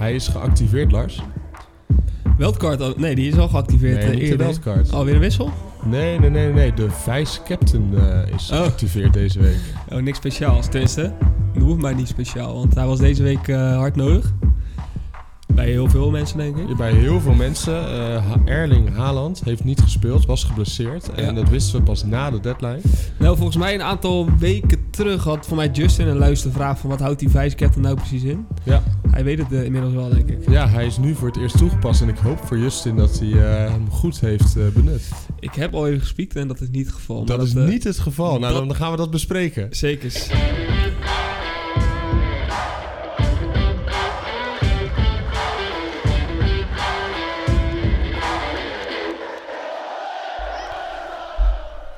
Hij is geactiveerd, Lars. Wildcard, nee, die is al geactiveerd. Nee, eh, eerder. wildcard. Alweer een wissel? Nee, nee, nee, nee. De vice-captain eh, is Oh. geactiveerd deze week. Oh, niks speciaals. Tenminste, dat hoeft maar niet speciaal, want hij was deze week eh, hard nodig. Bij heel veel mensen, denk ik. Bij heel veel mensen. Erling Haaland heeft niet gespeeld, was geblesseerd. En dat wisten we pas na de deadline. Nou, volgens mij een aantal weken terug had voor mij Justin een luistervraag van wat houdt die vice captain nou precies in. Ja. Hij weet het eh, inmiddels wel, denk ik. Ja, hij is nu voor het eerst toegepast. En ik hoop voor Justin dat hij eh, hem goed heeft eh, benut. Ik heb al even gespiekt en dat is niet het geval. maar dat is niet het geval. Nou, dat- dan gaan we dat bespreken. Zekers.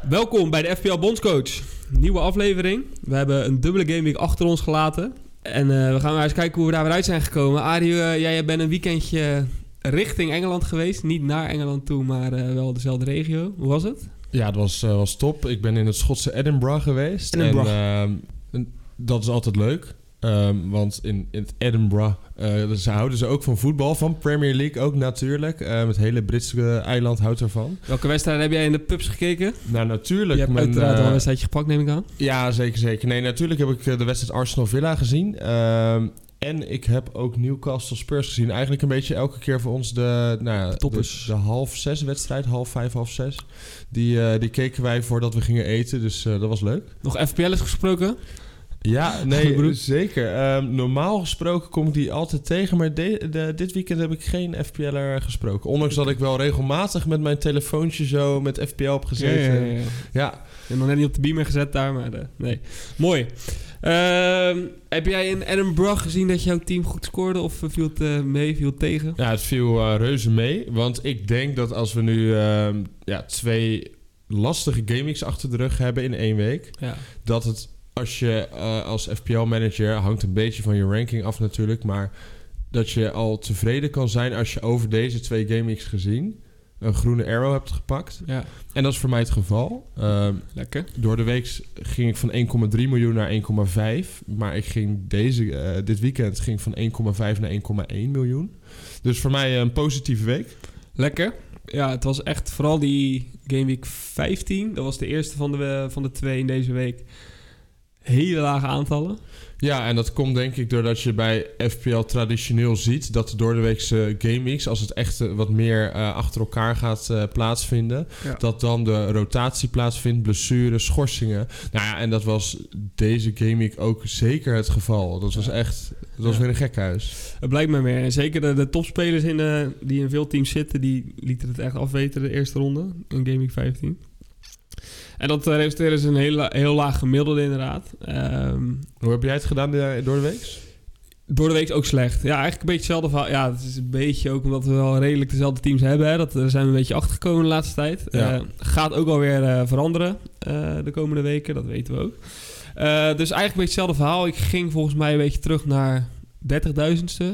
Welkom bij de FPL Bondscoach. Nieuwe aflevering. We hebben een dubbele gameweek achter ons gelaten. En eh, we gaan maar eens kijken hoe we daar weer uit zijn gekomen. Arie, eh, jij bent een weekendje richting Engeland geweest. Niet naar Engeland toe, maar eh, wel dezelfde regio. Hoe was het? Ja, het was, was top. Ik ben in het Schotse Edinburgh geweest. Edinburgh. En ehm, en dat is altijd leuk. Ehm, want in, in het Edinburgh eh, ze houden ze ook van voetbal, van Premier League ook natuurlijk. Ehm, het hele Britse eiland houdt ervan. Welke wedstrijd heb jij in de pubs gekeken? Nou, Je natuurlijk. hebt mijn, uiteraard al eh, een wedstrijdje gepakt, neem ik aan. Ja, zeker, zeker. Nee, natuurlijk heb ik eh, de wedstrijd Arsenal-Villa gezien. Ehm, en ik heb ook Newcastle Spurs gezien. Eigenlijk een beetje elke keer voor ons de, nou ja, de, toppers. de half zes wedstrijd, half vijf, half zes. Die, eh, die keken wij voordat we gingen eten, dus eh, dat was leuk. Nog FPL's gesproken? Ja, nee, zeker. Ehm, normaal gesproken kom ik die altijd tegen, maar de- de- dit weekend heb ik geen FPL'er gesproken. Ondanks dat ik wel regelmatig met mijn telefoontje zo met FPL heb gezeten. Ja, ja, ja. ja. Ik heb nog net niet op de beamer gezet daar, maar eh, nee. Mooi. Ehm, heb jij in Edinburgh gezien dat jouw team goed scoorde of eh, viel het eh, mee, viel het tegen? Ja, het viel reuze mee. Want ik denk dat als we nu ehm, ja, twee lastige gamings achter de rug hebben in één week... Ja. dat het als je eh, als FPL-manager... hangt een beetje van je ranking af natuurlijk... maar dat je al tevreden kan zijn als je over deze twee gamings gezien... een groene arrow hebt gepakt. ja, En dat is voor mij het geval. Ehm, lekker. door de week ging ik van 1,3 miljoen naar 1,5. Maar ik ging deze, eh, dit weekend ging van 1,5 naar 1,1 miljoen. Dus voor mij een positieve week. Lekker. Ja, het was echt vooral die Game Week 15. Dat was de eerste van de, van de twee in deze week. Hele lage aantallen. Ja, en dat komt denk ik doordat je bij FPL traditioneel ziet... dat de doordeweekse gameweeks, als het echt eh, wat meer eh, achter elkaar gaat eh, plaatsvinden... Ja. dat dan de rotatie plaatsvindt, blessures, schorsingen. Nou ja, en dat was deze gameweek ook zeker het geval. Dat was Ja. echt... Dat was Ja. weer een gekhuis. Het blijkt maar meer. En zeker de, de topspelers in, eh, die in veel teams zitten, die lieten het echt afweten de eerste ronde in Week 15. En dat eh, resulteerde dus in een heel, heel laag gemiddelde inderdaad. Ehm, Hoe heb jij het gedaan eh, door de week? door de week ook slecht. Ja, eigenlijk een beetje hetzelfde verhaal. Ja, het is een beetje ook omdat we wel redelijk dezelfde teams hebben. Hè. Dat, daar zijn we een beetje achtergekomen de laatste tijd. Ja. Eh, gaat ook alweer eh veranderen de komende weken. Dat weten we ook. Dus eigenlijk een beetje hetzelfde verhaal. Ik ging volgens mij een beetje terug naar 30.000ste.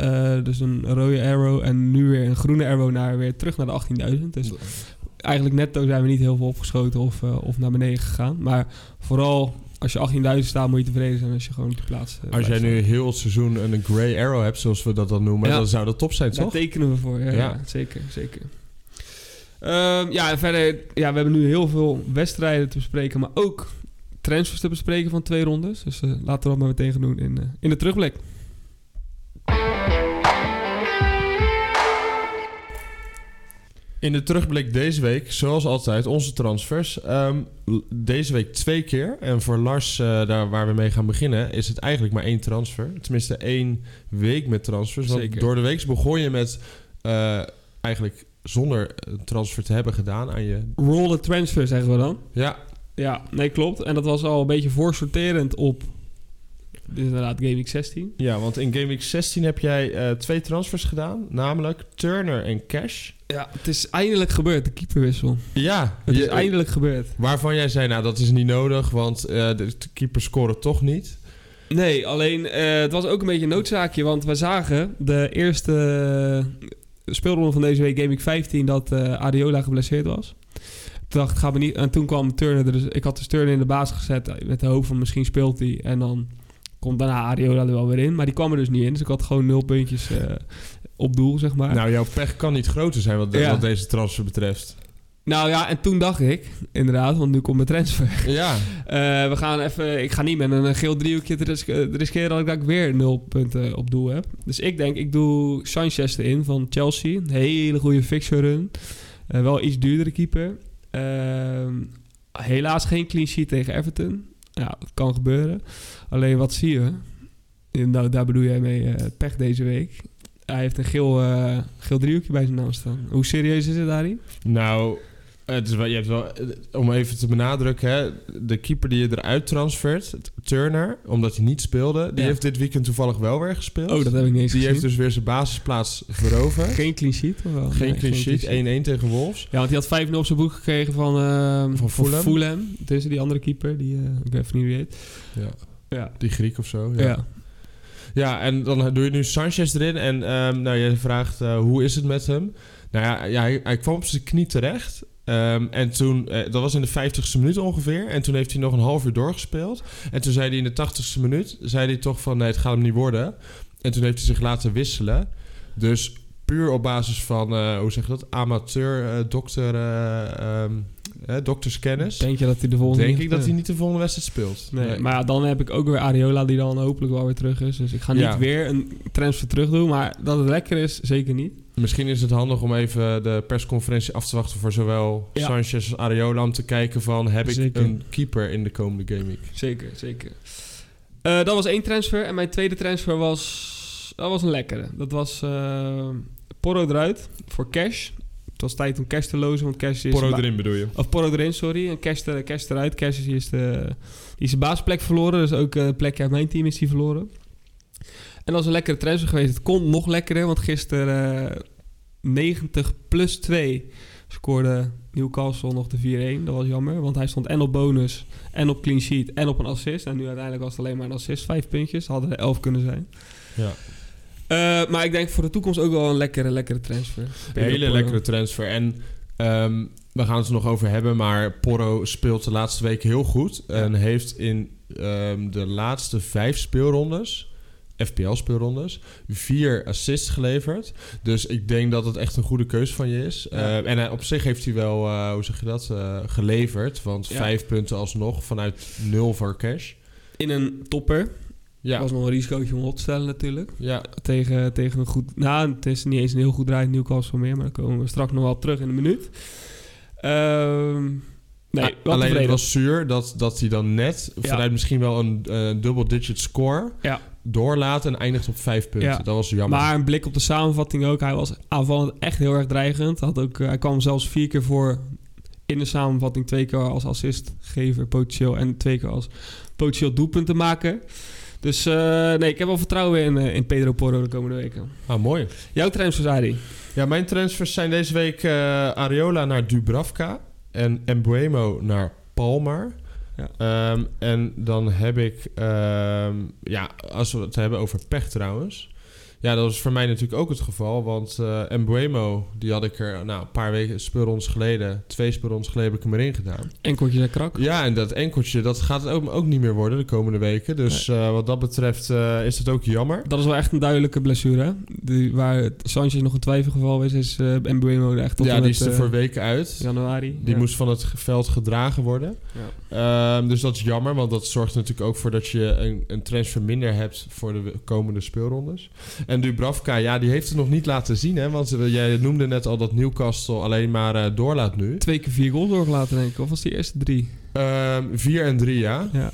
Eh, dus een rode arrow en nu weer een groene arrow naar weer terug naar de 18.000. Dus eigenlijk netto zijn we niet heel veel opgeschoten of, eh, of naar beneden gegaan. Maar vooral als je 18.000 staat moet je tevreden zijn als je gewoon op plaats eh, Als jij nu heel het seizoen een grey arrow hebt, zoals we dat dan noemen, Ja. dan zou dat top zijn, Daar toch? tekenen we voor, ja, zeker, zeker. Ehm, ja, en verder, ja, we hebben nu heel veel wedstrijden te bespreken, maar ook transfers te bespreken van twee rondes. Dus eh, laten we dat maar meteen gaan doen in, in de terugblik. In de terugblik deze week, zoals altijd, onze transfers. Ehm, deze week twee keer. En voor Lars, eh, daar waar we mee gaan beginnen, is het eigenlijk maar één transfer. Tenminste één week met transfers. Want Zeker. door de week begon je met eh, eigenlijk zonder een transfer te hebben gedaan aan je... Roll the transfer, zeggen we dan. Ja, Ja, nee, klopt. En dat was al een beetje voorsorterend op, dus inderdaad, Game Week 16. ja, want in Game Week 16 heb jij eh, twee transfers gedaan. Namelijk Turner en Cash. Ja, het is eindelijk gebeurd, de keeperwissel. Ja, Het is eindelijk gebeurd. Waarvan jij zei, nou dat is niet nodig, want eh, de keeper scoren toch niet. Nee, alleen eh, het was ook een beetje een noodzaakje, want we zagen de eerste eh, speelronde van deze week, Game Week 15, dat Adiola geblesseerd was. Toen dacht ik, gaat me niet. En toen kwam Turner er dus. Ik had dus Turner in de baas gezet met de hoop van misschien speelt hij. En dan komt daarna Ariola er wel weer in. Maar die kwam er dus niet in. Dus ik had gewoon nul puntjes op doel, zeg maar. Nou, jouw pech kan niet groter zijn wat, Ja. wat deze transfer betreft. Nou ja, en toen dacht ik, inderdaad, want nu komt mijn transfer. Ja, Eh, we gaan even, ik ga niet met een geel driehoekje te ris- eh, riskeren dat ik, dat ik weer nul punten op doel heb. Dus ik denk, ik doe Sanchez erin van Chelsea. Een hele goede fixture run. Eh, wel iets duurdere keeper. Ehm, helaas geen clean sheet tegen Everton. Ja, het kan gebeuren. Alleen wat zie je? Nou, daar bedoel jij mee pech deze week. Hij heeft een geel, eh, geel driehoekje bij zijn naam staan. Hoe serieus is het daarin? nou, het is wel, je hebt wel, om even te benadrukken, hè, de keeper die je eruit transfert, Turner, omdat hij niet speelde, die Ja. heeft dit weekend toevallig wel weer gespeeld. Oh, dat heb ik niet eens die gezien. heeft dus weer zijn basisplaats veroverd. Geen clean sheet? Of wel? Geen Nee, clean sheet, 1-1 tegen Wolves. Ja, want hij had 5-0 op zijn boek gekregen van, ehm Van Fulham. Fulham. Dus die andere keeper, die, eh, ik weet even niet wie heet. Ja, Ja. die Griek of zo. Ja. Ja, ja. en dan doe je nu Sanchez erin. En ehm, nou, je vraagt eh, hoe is het met hem? Nou ja, ja hij, kwam op zijn knie terecht. Ehm, en toen, eh, dat was in de 50ste minuut ongeveer. En toen heeft hij nog een half uur doorgespeeld. En toen zei hij in de 80ste minuut, zei hij toch van nee, het gaat hem niet worden. En toen heeft hij zich laten wisselen. Dus puur op basis van, eh, hoe zeg je dat, amateur, eh, dokter, eh, dokterskennis. Denk je dat hij de volgende Denk ik dat hij niet de volgende wedstrijd speelt. Nee, maar ja, dan heb ik ook weer Ariola die dan hopelijk wel weer terug is. Dus ik ga niet Ja. weer een transfer terug doen. Maar dat het lekker is, zeker niet. Misschien is het handig om even de persconferentie af te wachten voor zowel Ja. Sanchez als Areola om te kijken van heb ik een keeper in de komende gameweek. Zeker, zeker. Eh, dat was één transfer. En mijn tweede transfer was... Dat was een lekkere. Dat was eh Porro eruit voor cash. Het was tijd om cash te lozen, want cash is... Porro erin bedoel je? Of Porro erin, sorry. En Cash, er, Cash eruit. Cash is, is, de, is zijn basisplek verloren. Dus ook een plekje uit mijn team is die verloren. En dat was een lekkere transfer geweest. Het kon nog lekkerder, want gisteren eh 90 plus 2 scoorde Newcastle nog de 4-1. Dat was jammer, want hij stond en op bonus en op clean sheet en op een assist. En nu uiteindelijk was het alleen maar een assist. Vijf puntjes, hadden er elf kunnen zijn. Ja. Eh, maar ik denk voor de toekomst ook wel een lekkere, lekkere transfer. Een hele lekkere transfer. En ehm, we gaan het er nog over hebben, maar Porro speelt de laatste weken heel goed. En heeft in ehm, de laatste vijf speelrondes, FPL-speelrondes, vier assists geleverd. Dus ik denk dat het echt een goede keuze van je is. Ja. Eh, en hij- op zich heeft hij wel, eh, hoe zeg je dat, eh, geleverd. Want Ja. vijf punten alsnog vanuit nul voor cash. In een topper. Ja, Dat was nog een risicootje om op te stellen natuurlijk. ja, tegen, tegen een goed... Nou, het is niet eens een heel goed draaiend Newcastle meer, maar daar komen we straks nog wel terug in een minuut. Ehm nee, alleen het was zuur dat, dat hij dan net Ja. vanuit misschien wel een eh, double-digit score Ja. doorlaat en eindigt op vijf punten. Ja. Dat was jammer. Maar een blik op de samenvatting ook. Hij was aanvallend echt heel erg dreigend. Had ook, eh, hij kwam zelfs vier keer voor in de samenvatting. Twee keer als assistgever potentieel en twee keer als potentieel doelpunten maken. Dus eh, nee, ik heb wel vertrouwen in, eh, in Pedro Porro de komende weken. Ah, mooi. Jouw transfers, Adi? Ja, mijn transfers zijn deze week eh Areola naar Dubravka en Embuemo naar Palmer. Ja. Ehm, en dan heb ik, ehm, ja, als we het hebben over pech trouwens. Ja, dat was voor mij natuurlijk ook het geval. Want eh Embuemo, die had ik er nou, een paar weken, speelrondes geleden, twee speelrondes geleden heb ik hem erin gedaan. Enkeltjes en krak. Ja, en dat enkeltje, dat gaat het ook, ook niet meer worden de komende weken. Dus eh, wat dat betreft eh, is het ook jammer. Dat is wel echt een duidelijke blessure. hè? Die, waar Sanchez nog een twijfelgeval is, is uh, er echt tot ja, die met, is er voor weken uit. januari. Die Ja. moest van het veld gedragen worden. Ja. Ehm, dus dat is jammer, want dat zorgt natuurlijk ook voor dat je een, een transfer minder hebt voor de komende speelrondes. En Dubravka, ja, die heeft het nog niet laten zien, hè? Want jij noemde net al dat Newcastle alleen maar eh, doorlaat nu. Twee keer vier goals doorgelaten, denk ik. Of was die eerste drie? Ehm 4 en 3, ja. Ja.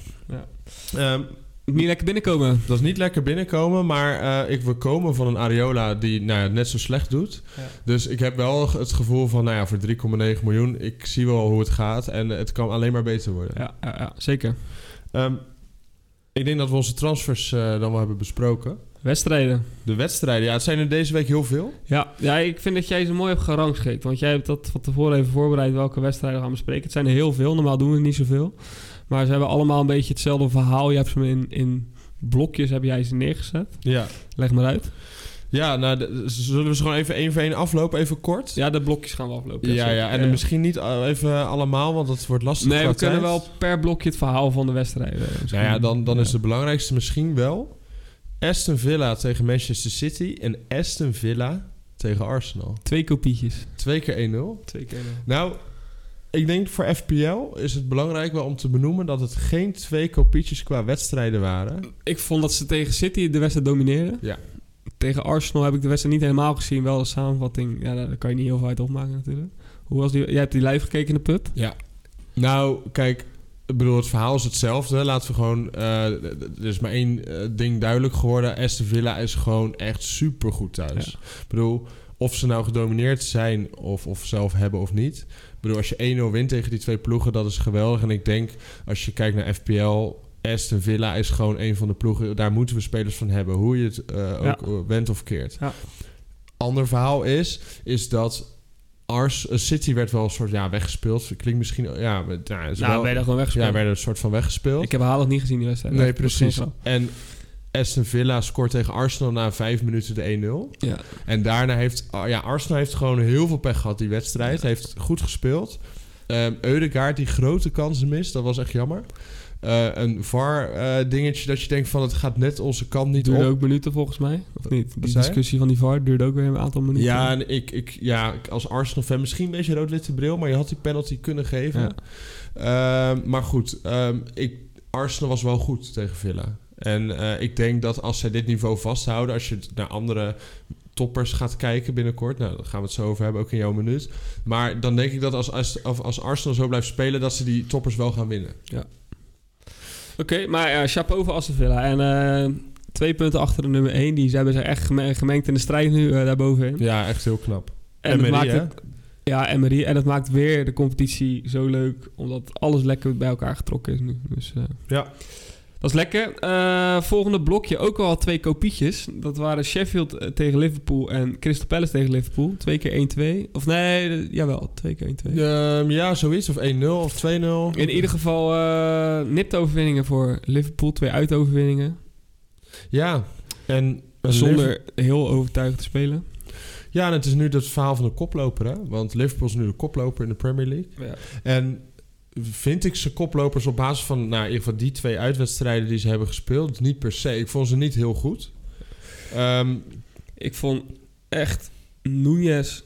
Ehm, Niet lekker binnenkomen. dat is niet lekker binnenkomen, maar eh, ik wil komen van een Areola die nou ja, net zo slecht doet. Ja. Dus ik heb wel het gevoel van, nou ja, voor 3,9 miljoen, ik zie wel hoe het gaat en het kan alleen maar beter worden. Ja, ja, ja, zeker. Ehm, ik denk dat we onze transfers eh, dan wel hebben besproken. Wedstrijden. De wedstrijden, ja, het zijn er deze week heel veel. Ja, ja, ik vind dat jij ze mooi hebt gerangschikt. Want jij hebt dat van tevoren even voorbereid welke wedstrijden we gaan bespreken. Het zijn er heel veel. Normaal doen we niet zoveel. Maar ze hebben allemaal een beetje hetzelfde verhaal. Je hebt ze in, in blokjes heb jij ze neergezet. Ja. Leg maar uit. Ja, nou, de- zullen we ze gewoon even één voor één aflopen, even kort? Ja, de blokjes gaan we aflopen. Ja, ja, en misschien niet eh, even allemaal, want dat wordt lastig Nee, we kunnen wel per blokje het verhaal van de wedstrijd. misschien- Nou ja, dan, dan is het belangrijkste misschien wel Aston Villa tegen Manchester City en Aston Villa tegen Arsenal. Twee kopietjes. Twee keer 1-0. Twee keer. Nou, ik denk voor FPL is het belangrijk wel om te benoemen dat het geen twee kopietjes qua wedstrijden waren. Ik vond dat ze tegen City de wedstrijd domineerden. Ja. Tegen Arsenal heb ik de wedstrijd niet helemaal gezien. Wel de samenvatting. Ja, daar kan je niet heel veel uit opmaken natuurlijk. Hoe was die? Jij hebt die live gekeken in de pub? Ja. Nou, kijk, ik bedoel, het verhaal is hetzelfde. Laten we gewoon... eh, er is maar één eh, ding duidelijk geworden. Aston Villa is gewoon echt supergoed thuis. Ja. Ik bedoel, of ze nou gedomineerd zijn of, of zelf hebben of niet. Ik bedoel, als je 1-0 wint tegen die twee ploegen, dat is geweldig. En ik denk, als je kijkt naar FPL... Aston Villa is gewoon een van de ploegen. Daar moeten we spelers van hebben. Hoe je het eh, ook Ja. wendt of keert. Ja. Ander verhaal is, is dat Ars, City werd wel een soort ja, weggespeeld. Klinkt misschien... Ja, ja, Nou, wel, daar gewoon ja, weggespeeld. werden een soort van weggespeeld. ik heb Haaland niet gezien die wedstrijd. nee, precies. En Aston Villa scoort tegen Arsenal na vijf minuten de 1-0. Ja. En daarna heeft... ah, Ja, Arsenal heeft gewoon heel veel pech gehad die wedstrijd. Heeft goed gespeeld. Eudegaard die grote kansen mist. Dat was echt jammer. Eh, een VAR-dingetje dat je denkt van... het gaat net onze kant niet Duurde op. ook minuten volgens mij. Of niet? Die discussie van die VAR duurde ook weer een aantal minuten. Ja, en ik, ik, ja, als Arsenal-fan misschien een beetje rood-witte bril... maar je had die penalty kunnen geven. Ja. Ehm, maar goed, ehm, ik, Arsenal was wel goed tegen Villa. En eh, ik denk dat als zij dit niveau vasthouden... als je naar andere toppers gaat kijken binnenkort... nou, daar gaan we het zo over hebben, ook in jouw minuut. Maar dan denk ik dat als, als, als Arsenal zo blijft spelen... dat ze die toppers wel gaan winnen. Oké, maar ja, chapeau voor Aston Villa. En eh, twee punten achter de nummer 1. Die ze hebben zich echt geme- gemengd in de strijd nu eh, daarbovenin. Ja, echt heel knap. En het maakt het, ja, Emery. En dat maakt weer de competitie zo leuk. Omdat alles lekker bij elkaar getrokken is nu. Dus eh, Ja. Dat is lekker. Eh, volgende blokje ook al twee kopietjes. Dat waren Sheffield eh, tegen Liverpool en Crystal Palace tegen Liverpool. Twee keer 1-2. Of nee, jawel. Twee keer 1-2. Ehm, ja, zoiets. Of 1-0 of 2-0. In ieder geval uh, nipt overwinningen voor Liverpool. Twee uitoverwinningen. Ja. En Zonder heel overtuigend te spelen. Ja, en het is nu het verhaal van de koploper, hè? Want Liverpool is nu de koploper in de Premier League. Ja. En vind ik ze koplopers op basis van, nou, in ieder geval die twee uitwedstrijden die ze hebben gespeeld, niet per se. Ik vond ze niet heel goed. Ehm, Ik vond echt Núñez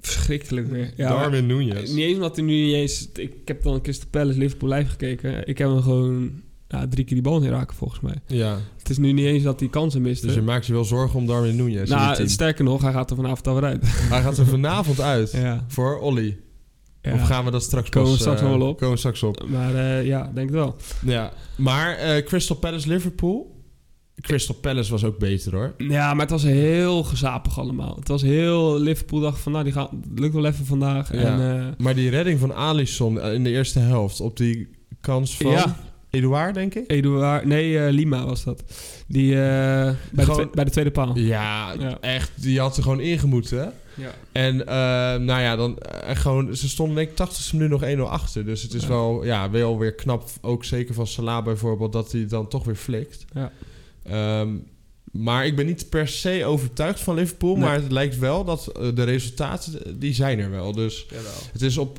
verschrikkelijk weer. Ja, Darwin Núñez. Niet eens omdat hij nu niet eens... Ik heb dan Crystal Palace Liverpool live gekeken. Ik heb hem gewoon ja, drie keer die bal niet raken volgens mij. Ja, Het is nu niet eens dat hij kansen miste. dus je maakt je wel zorgen om Darwin in nou, sterker nog, hij gaat er vanavond alweer uit. Hij gaat er vanavond uit ja. voor Olly. Ja. Of gaan we dat straks Komen pas, straks eh, wel op. Komen straks op. Maar eh, ja, denk het wel. Ja, maar eh, Crystal Palace Liverpool. Crystal Palace was ook beter hoor. Ja, maar het was heel gezapig allemaal. Het was heel... Liverpool dacht van, nou, die gaan, lukt wel even vandaag. Ja. En, Maar die redding van Alisson in de eerste helft op die kans van Ja. Eduard, denk ik. Eduard, nee, Lima was dat. Die bij, de Gewoon- bij de tweede paal. Ja, Ja. echt. Die had er gewoon ingemoeten. hè? Ja. En eh, nou ja, dan eh, gewoon, ze stonden denk ik 80 minuten nog 1-0 achter. Dus het is Ja. wel, ja, wel weer knap. Ook zeker van Salah bijvoorbeeld, dat hij dan toch weer flikt. Ja. Ehm, maar ik ben niet per se overtuigd van Liverpool. Nee. Maar het lijkt wel dat eh, de resultaten, eh, die zijn er wel. Dus het is op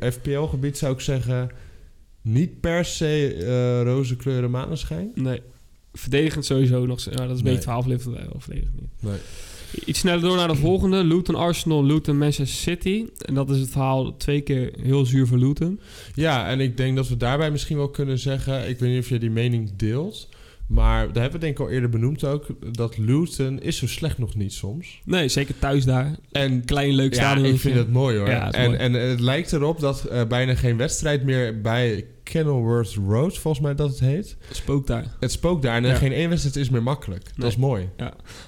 FPL-gebied zou ik zeggen... niet per se roze kleuren maneschijn. Nee. Verdedigend sowieso nog. Ja, dat is een beetje 12 Liverpool wel verdedigend niet. Nee. Iets sneller door naar de volgende. Luton Arsenal, Luton Manchester City. En dat is het verhaal twee keer heel zuur voor Luton. Ja, en ik denk dat we daarbij misschien wel kunnen zeggen... ik weet niet of je die mening deelt... maar daar hebben we denk ik al eerder benoemd ook... dat Luton is zo slecht nog niet soms. Nee, zeker thuis daar. En Klein leuk ja, stadion. ik vind het mooi hoor. Ja, het en, mooi. en het lijkt erop dat eh, bijna geen wedstrijd meer bij Kenilworth Road... volgens mij dat het heet. Spook daar. Het spookt daar en Ja. geen één wedstrijd is meer makkelijk. Dat is mooi.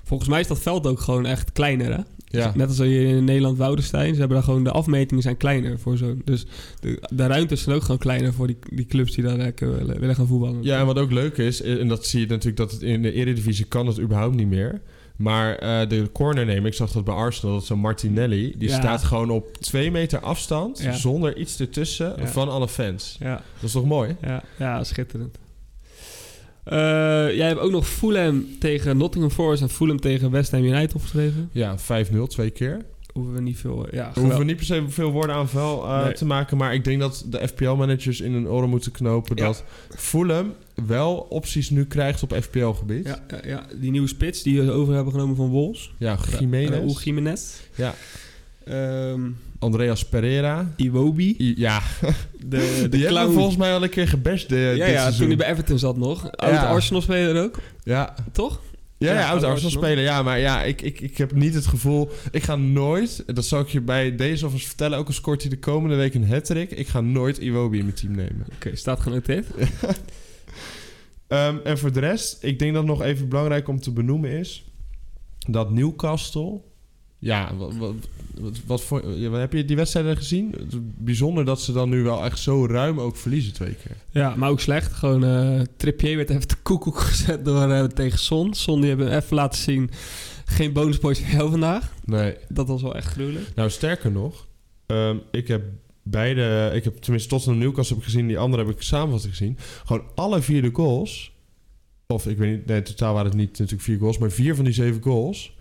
Volgens mij is dat veld ook gewoon echt kleiner, hè? Ja. Net als je in Nederland Woudenstein. Ze hebben daar gewoon... De afmetingen zijn kleiner voor zo'n... Dus de, de ruimtes zijn ook gewoon kleiner voor die, die clubs die daar willen, willen gaan voetballen. Ja, en wat ook leuk is, en dat zie je natuurlijk dat het in de Eredivisie kan het überhaupt niet meer. Maar eh, de corner nemen, ik zag dat bij Arsenal, dat zo'n Martinelli, die Ja. staat gewoon op twee meter afstand, Ja. zonder iets ertussen, Ja. van alle fans. Ja, Dat is toch mooi? ja, ja schitterend. Eh, jij hebt ook nog Fulham tegen Nottingham Forest en Fulham tegen West Ham United opgeschreven. Ja, 5-0 twee keer. Hoeven we niet veel... Ja, We hoeven geweldig. niet per se veel woorden aan vuil eh, Nee. te maken. Maar ik denk dat de FPL-managers in hun oren moeten knopen... Dat Fulham wel opties nu krijgt op FPL-gebied. Ja, ja, ja, die nieuwe spits die we over hebben genomen van Wolves. Ja, Jiménez. Jiménez. Ja. Ehm, Andreas Pereira. Iwobi. I- Ja, De, de die clown. volgens mij al een keer gebashed eh, ja, dit ja, toen seizoen. hij bij Everton zat nog. Oud Ja. Arsenal-speler ook, Ja, toch? ja, ja, Ja, oud oud Arsenal Arsenal. spelen. Ja, maar ja, ik, ik, ik heb niet het gevoel... Ik ga nooit, dat zal ik je bij deze of eens vertellen... ook al scoort hij de komende week een hat-trick... ik ga nooit Iwobi in mijn team nemen. Oké, staat genoteerd. Ehm, en voor de rest, ik denk dat nog even belangrijk om te benoemen is... dat Newcastle... Ja, wat, wat, wat, wat voor, heb je die wedstrijden gezien? Het is bijzonder dat ze dan nu wel echt zo ruim ook verliezen twee keer. Ja, maar ook slecht. Gewoon eh Trippier werd even te koekoek gezet door, eh, tegen Son. Son die hebben even laten zien... Geen bonuspoints voor jou vandaag. Nee. Dat was wel echt gruwelijk. Nou, sterker nog, ehm, ik heb beide, ik heb tenminste tot een Newcastle heb ik gezien, die andere heb ik samenvatting gezien. Gewoon alle vier de goals, of ik weet niet, nee, in totaal waren het niet natuurlijk vier goals, maar vier van die zeven goals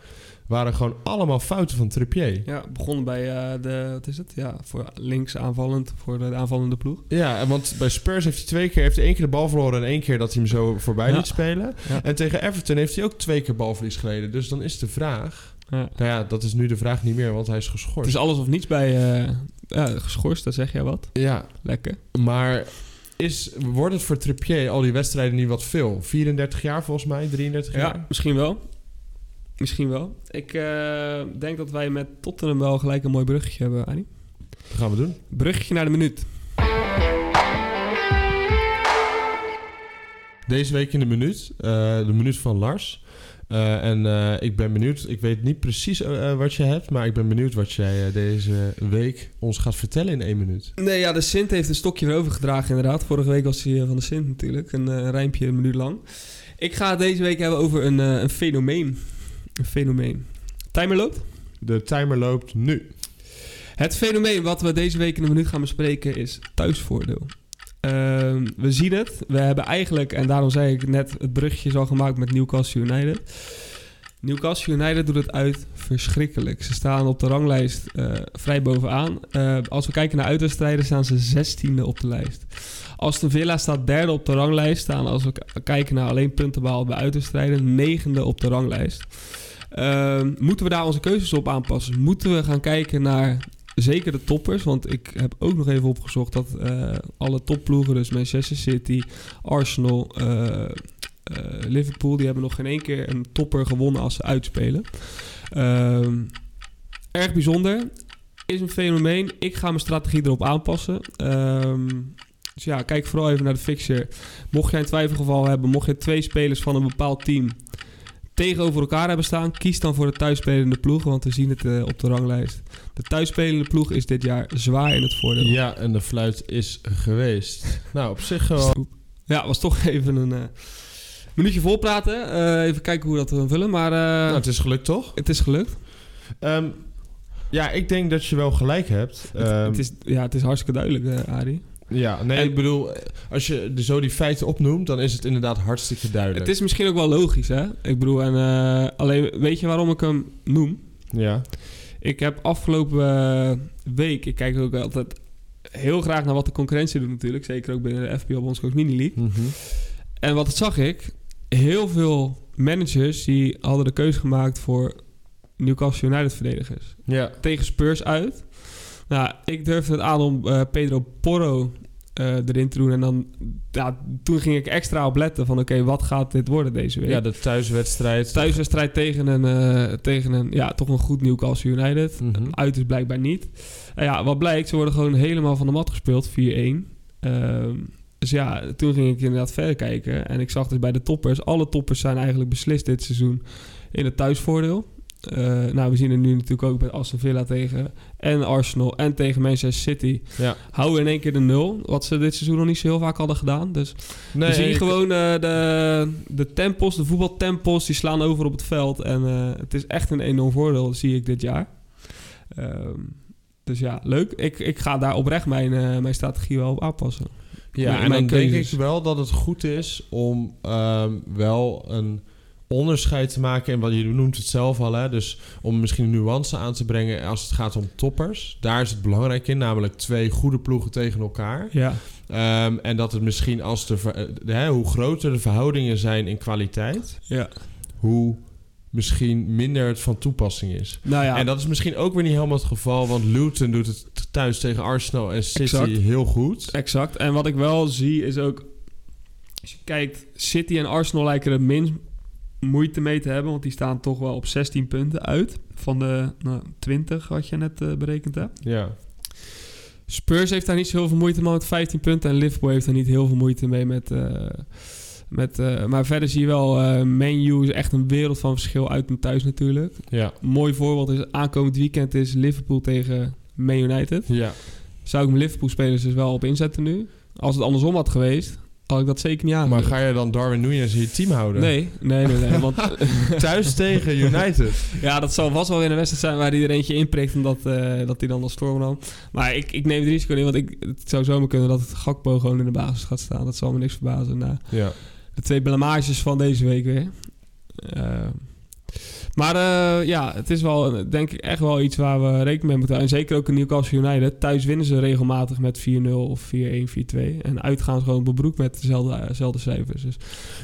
waren gewoon allemaal fouten van Trippier. Ja, begonnen bij eh, de... Wat is het? Ja, voor links aanvallend. Voor de aanvallende ploeg. Ja, en want bij Spurs heeft hij twee keer, heeft hij één keer de bal verloren en één keer dat hij hem zo voorbij Ja. liet spelen. Ja. En tegen Everton heeft hij ook twee keer balverlies geleden. Dus dan is de vraag, Ja. nou ja, dat is nu de vraag niet meer, want hij is geschorst. Het is alles of niets bij... eh, ja, geschorst, dat zeg jij wat. ja, Lekker. Maar is, wordt het voor Trippier al die wedstrijden niet wat veel? 34 jaar volgens mij, 33 Ja, jaar? misschien wel. Misschien wel. Ik eh, denk dat wij met Tottenham wel gelijk een mooi bruggetje hebben, Arie. Dat gaan we doen. Bruggetje naar de minuut. Deze week in de minuut, eh, de minuut van Lars. Eh, en eh, ik ben benieuwd, ik weet niet precies eh, wat je hebt, maar ik ben benieuwd wat jij deze week ons gaat vertellen in één minuut. Nee, ja, de Sint heeft een stokje weer overgedragen inderdaad. Vorige week was hij van de Sint natuurlijk. Een rijmpje een minuut lang. Ik ga het deze week hebben over een, een fenomeen. Een fenomeen. Timer loopt. De timer loopt nu. Het fenomeen wat we deze week in een minuut gaan bespreken is thuisvoordeel. Ehm, we zien het. We hebben eigenlijk, en daarom zei ik net, het brugje is al gemaakt met Newcastle United. Newcastle United doet het uit verschrikkelijk. Ze staan op de ranglijst eh, vrij bovenaan. Eh, als we kijken naar uitwedstrijden staan ze zestiende op de lijst. Aston Villa staat derde op de ranglijst. Staan als we kijken naar alleen punten behaald bij uitwedstrijden negende op de ranglijst. Ehm, moeten we daar onze keuzes op aanpassen? Moeten we gaan kijken naar zeker de toppers? Want ik heb ook nog even opgezocht dat eh, alle topploegen, dus Manchester City, Arsenal, eh, eh, Liverpool, die hebben nog geen één keer een topper gewonnen als ze uitspelen. Ehm, erg bijzonder. Is een fenomeen. Ik ga mijn strategie erop aanpassen. Ehm, dus ja, kijk vooral even naar de fixture. Mocht jij een twijfelgeval hebben, mocht je twee spelers van een bepaald team tegenover elkaar hebben staan, kies dan voor de thuisspelende ploeg, want we zien het eh, op de ranglijst. De thuisspelende ploeg is dit jaar zwaar in het voordeel. Ja, en de fluit is geweest. nou, op zich gewoon... Ja, was toch even een eh, minuutje volpraten. Eh even kijken hoe we dat we vullen, maar eh, Nou, het is gelukt toch? het is gelukt. Ehm, ja, ik denk dat je wel gelijk hebt. Het, Ehm, het is, ja, het is hartstikke duidelijk, eh Arie. Ja, nee, En- ik bedoel, als je zo die feiten opnoemt, dan is het inderdaad hartstikke duidelijk. Het is misschien ook wel logisch, hè? Ik bedoel, en, eh, alleen weet je waarom ik hem noem? Ja. Ik heb afgelopen eh, week, ik kijk ook altijd heel graag naar wat de concurrentie doet natuurlijk. Zeker ook binnen de FBL Bondscoach Mini League. Mhm. En wat zag ik? Heel veel managers die hadden de keuze gemaakt voor Newcastle United verdedigers. Ja. Tegen Spurs uit. Nou, ik durfde het aan om eh, Pedro Porro eh, erin te doen. En dan, ja, toen ging ik extra op letten van... oké, wat gaat dit worden deze week? ja, de thuiswedstrijd. Thuiswedstrijd tegen een, eh, tegen een, ja, toch een goed Newcastle United. Mhm. Uit is blijkbaar niet. En ja, wat blijkt, ze worden gewoon helemaal van de mat gespeeld, 4-1. Ehm, dus ja, toen ging ik inderdaad verder kijken. En ik zag dus bij de toppers, alle toppers zijn eigenlijk beslist dit seizoen in het thuisvoordeel. Eh, nou, we zien het nu natuurlijk ook bij Aston Villa tegen en Arsenal en tegen Manchester City. Ja. Houden in één keer de nul, wat ze dit seizoen nog niet zo heel vaak hadden gedaan. Dus Nee, we zien gewoon eh, de, de tempos, de voetbaltempos, die slaan over op het veld. En eh, het is echt een enorm voordeel, zie ik dit jaar. Ehm, dus ja, leuk. Ik, ik ga daar oprecht mijn, mijn strategie wel op aanpassen. Ja, en dan denk ik wel dat het goed is om ehm, wel een onderscheid te maken. En wat je noemt het zelf al, hè? dus om misschien een nuance aan te brengen als het gaat om toppers. Daar is het belangrijk in, namelijk twee goede ploegen tegen elkaar. Ja, Ehm, en dat het misschien als de, hè, hoe groter de verhoudingen zijn in kwaliteit, ja. hoe misschien minder het van toepassing is. Nou ja, En dat is misschien ook weer niet helemaal het geval, want Luton doet het thuis tegen Arsenal en City Exact. heel goed. exact. En wat ik wel zie is ook... Als je kijkt, City en Arsenal lijken er minst moeite mee te hebben. Want die staan toch wel op 16 punten uit. Van de nou, 20 wat je net eh, berekend hebt. Ja. Spurs heeft daar niet zo heel veel moeite mee met 15 punten. En Liverpool heeft daar niet heel veel moeite mee met... eh, met eh, maar verder zie je wel, eh Man U is echt een wereld van verschil uit en thuis natuurlijk. Ja. Een mooi voorbeeld is aankomend weekend is Liverpool tegen Man United. Ja. Zou ik mijn Liverpool-spelers dus wel op inzetten nu? Als het andersom had geweest, had ik dat zeker niet aan. Maar ga je dan Darwin Núñez in je team houden? Nee, nee, nee. nee want Thuis tegen United. ja, dat zal vast wel weer een wedstrijd zijn waar hij er eentje inprikt... omdat eh, dat hij dan als storm nam. Maar ik, ik neem het risico niet, want ik, het zou zomaar kunnen... dat het Gakpo gewoon in de basis gaat staan. Dat zal me niks verbazen. Nou, Ja. de twee blamages van deze week weer. Eh, maar eh, ja, het is wel, denk ik, echt wel iets waar we rekening mee moeten houden. En zeker ook in Newcastle United. Thuis winnen ze regelmatig met 4-0 of 4-1, 4-2. En uitgaan ze gewoon bebroek met dezelfde, eh, dezelfde cijfers. Dus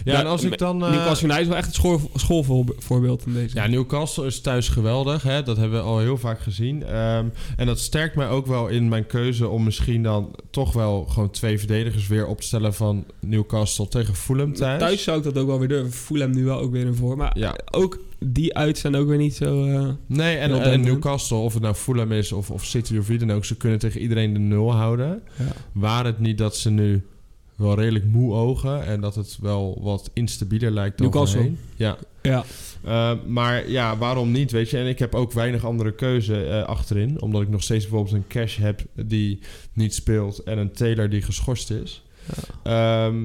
Ja, Ja, en als ik dan... eh, Newcastle United is wel echt het school, schoolvoorbeeld in deze. ja, Newcastle is thuis geweldig. Hè? Dat hebben we al heel vaak gezien. Ehm, en dat sterkt mij ook wel in mijn keuze om misschien dan toch wel gewoon twee verdedigers weer op te stellen van Newcastle tegen Fulham thuis. Thuis zou ik dat ook wel weer durven. Fulham nu wel ook weer in voor. Maar Ja. ook die uit zijn ook weer niet zo... eh, Nee, en, en. Newcastle, of het nou Fulham is of, of City of wie dan ook, ze kunnen tegen iedereen de nul houden. ja. Waar het niet dat ze nu wel redelijk moe ogen en dat het wel wat instabieler lijkt dan Newcastle. voorheen. Ja. ja. Uh, maar ja, waarom niet, weet je? En ik heb ook weinig andere keuze eh, achterin. Omdat ik nog steeds bijvoorbeeld een Cash heb die niet speelt... en een Taylor die geschorst is. Ehm,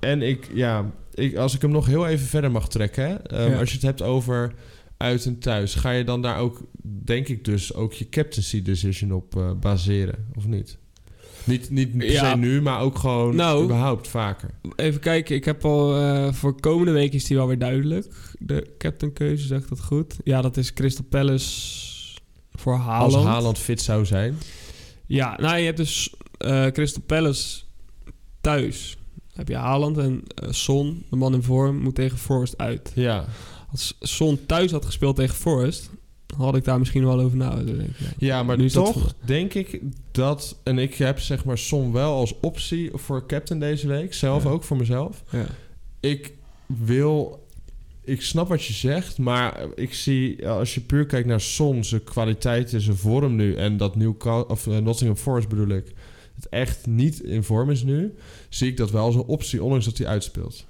en ik, ja... Ik, als ik hem nog heel even verder mag trekken... ehm, Ja. Als je het hebt over uit en thuis... ga je dan daar ook, denk ik dus... ook je captaincy decision op eh, baseren, of niet? Niet, niet per Ja. se nu, maar ook gewoon Nou. überhaupt vaker. Even kijken, ik heb al eh, voor komende week is die wel weer duidelijk. De captainkeuze, zegt dat goed? Ja, dat is Crystal Palace voor Haaland. Als Haaland fit zou zijn. Ja, nou je hebt dus eh, Crystal Palace thuis. Heb je Haaland en eh, Son, de man in vorm, moet tegen Forest uit. Ja. Als Son thuis had gespeeld tegen Forest, had ik daar misschien wel over na. Ja, maar Nu dat toch denk ik dat... En ik heb zeg maar Son wel als optie voor captain deze week. Zelf Ja. ook voor mezelf. Ja. Ik wil... Ik snap wat je zegt, maar ik zie... Als je puur kijkt naar Son, zijn kwaliteiten, zijn vorm nu... en dat Newcastle, of eh, Nottingham Forest bedoel ik... het echt niet in vorm is nu... zie ik dat wel als een optie, ondanks dat hij uitspeelt.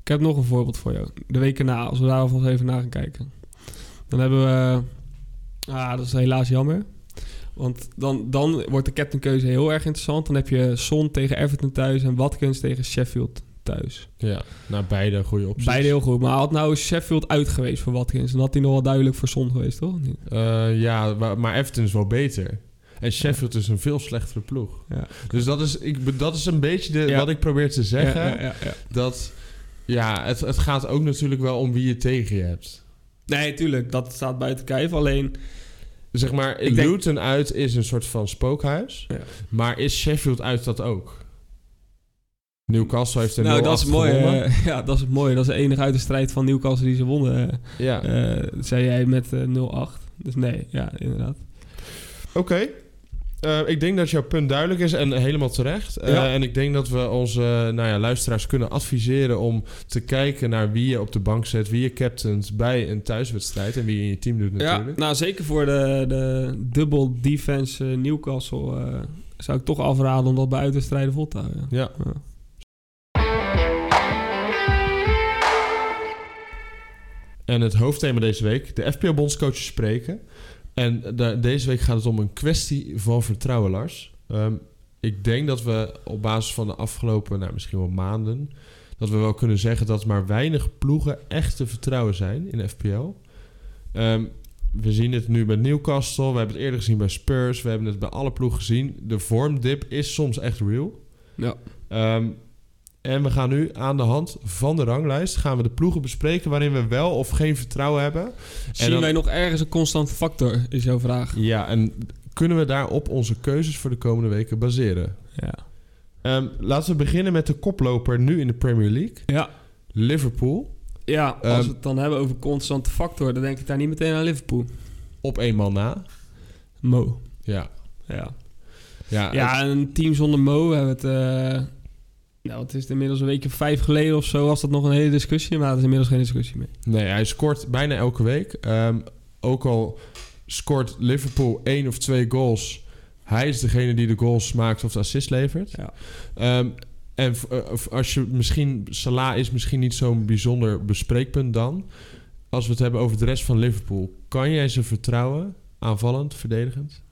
Ik heb nog een voorbeeld voor jou. De weken na, als we daar alvast even naar gaan kijken. Dan hebben we... Ah, dat is helaas jammer. Want dan, dan wordt de captainkeuze heel erg interessant. Dan heb je Son tegen Everton thuis en Watkins tegen Sheffield thuis. Ja, nou beide goede opties. Beide heel goed. Maar had nou Sheffield uit geweest voor Watkins... dan had hij nog wel duidelijk voor Son geweest, toch? Eh, ja, maar, maar Everton is wel beter. En Sheffield is een veel slechtere ploeg. Ja. Dus dat is, ik, dat is een beetje de, wat ik probeer te zeggen. Ja, ja, ja, ja. Dat, ja, het, het gaat ook natuurlijk wel om wie je tegen je hebt. Nee, tuurlijk. Dat staat buiten kijf. Alleen... Zeg maar, Ik denk- Luton uit is een soort van spookhuis. Ja. Maar is Sheffield uit dat ook? Newcastle heeft er Nou, 0-8 dat is mooi. eh, ja, dat is het mooie. Dat is de enige uit de strijd van Newcastle die ze wonnen. eh, ja, eh, zei jij met eh, 0-8. Dus nee, ja, inderdaad. oké. Eh, ik denk dat jouw punt duidelijk is en helemaal terecht. Eh. En ik denk dat we onze nou ja, luisteraars kunnen adviseren om te kijken naar wie je op de bank zet, wie je captaint bij een thuiswedstrijd en wie je in je team doet natuurlijk. Ja, nou zeker voor de, de dubbel defense eh, Newcastle eh, zou ik toch afraden om dat bij uitwedstrijden vol te houden. Ja. Ja. En het hoofdthema deze week, de FPL-bondscoaches spreken. En deze week gaat het om een kwestie van vertrouwen, Lars. Ehm, ik denk dat we op basis van de afgelopen, nou, misschien wel maanden... dat we wel kunnen zeggen dat maar weinig ploegen echt te vertrouwen zijn in FPL. Ehm, we zien het nu bij Newcastle. We hebben het eerder gezien bij Spurs. We hebben het bij alle ploegen gezien. De vormdip is soms echt real. Ja. Ehm, en we gaan nu aan de hand van de ranglijst... gaan we de ploegen bespreken waarin we wel of geen vertrouwen hebben. Zien dan- wij nog ergens een constante factor, is jouw vraag. Ja, en kunnen we daarop onze keuzes voor de komende weken baseren? Ja. Ehm, laten we beginnen met de koploper nu in de Premier League. Ja, Liverpool. ja als Ehm, we het dan hebben over constante factor, dan denk ik daar niet meteen aan Liverpool. Op één man na. Mo. Ja. Ja. Ja, Ja, een team zonder Mo we hebben het... eh, nou, het is inmiddels een weekje of vijf geleden of zo was dat nog een hele discussie, maar dat is inmiddels geen discussie meer. Nee, hij scoort bijna elke week. Ehm, ook al scoort Liverpool één of twee goals. Hij is degene die de goals maakt of de assist levert. Ja. Ehm, en eh, als je misschien... Salah is misschien niet zo'n bijzonder bespreekpunt dan. Als we het hebben over de rest van Liverpool. Kan jij ze vertrouwen? Aanvallend, verdedigend?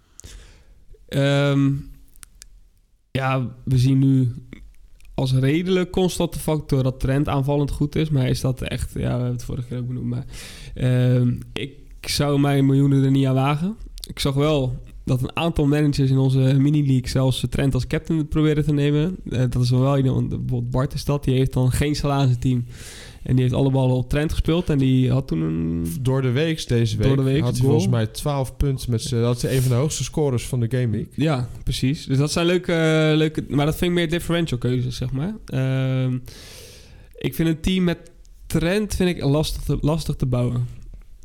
Ehm, ja, we zien nu als redelijk constante factor dat Trent aanvallend goed is. Maar is dat echt... Ja, we hebben het vorige keer ook benoemd. Maar ehm, ik zou mijn miljoenen er niet aan wagen. Ik zag wel dat een aantal managers in onze mini-league zelfs Trent als captain proberen te nemen. Eh, dat is wel wel iemand, bijvoorbeeld Bart is dat. Die heeft dan geen zijn team. En die heeft alle ballen op Trent gespeeld. En die had toen een... Door de week deze week Door de week, had hij goal. volgens mij 12 punten. Met dat is een van de hoogste scores van de Game Week. Ja, precies. Dus dat zijn leuke, leuke... Maar dat vind ik meer differential keuzes, zeg maar. Ehm, ik vind een team met trend vind ik lastig te, lastig te bouwen.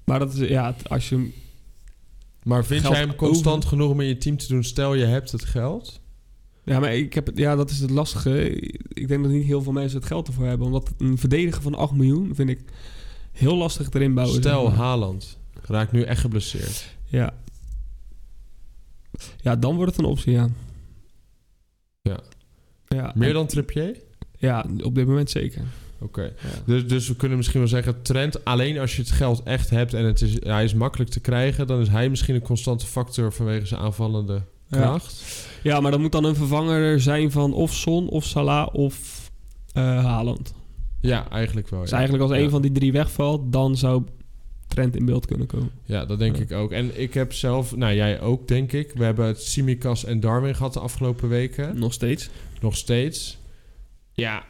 Maar dat is... Ja, als je... Maar vind jij hem constant over. genoeg om in je team te doen? Stel je hebt het geld. Ja, maar ik heb ja, dat is het lastige. Ik denk dat niet heel veel mensen het geld ervoor hebben. Omdat een verdediger van 8 miljoen vind ik heel lastig erin bouwen. Stel zeg maar. Haaland raakt nu echt geblesseerd. Ja. Ja, dan wordt het een optie, ja. Ja. Ja, Meer en- dan Trippier? Ja, op dit moment zeker. Oké. Ja. Dus, dus we kunnen misschien wel zeggen... Trent, alleen als je het geld echt hebt... en het is, hij is makkelijk te krijgen... dan is hij misschien een constante factor... vanwege zijn aanvallende. Kracht. Ja, maar dan moet dan een vervanger zijn van of Son, of Salah, of Haaland. Ja, eigenlijk wel. Dus Ja, eigenlijk als Ja. een van die drie wegvalt, dan zou Trent in beeld kunnen komen. ja dat denk Ja. ik ook. En ik heb zelf... Nou, jij ook, denk ik. We hebben het Simikas en Darwin gehad de afgelopen weken. Nog steeds. Nog steeds. Ja,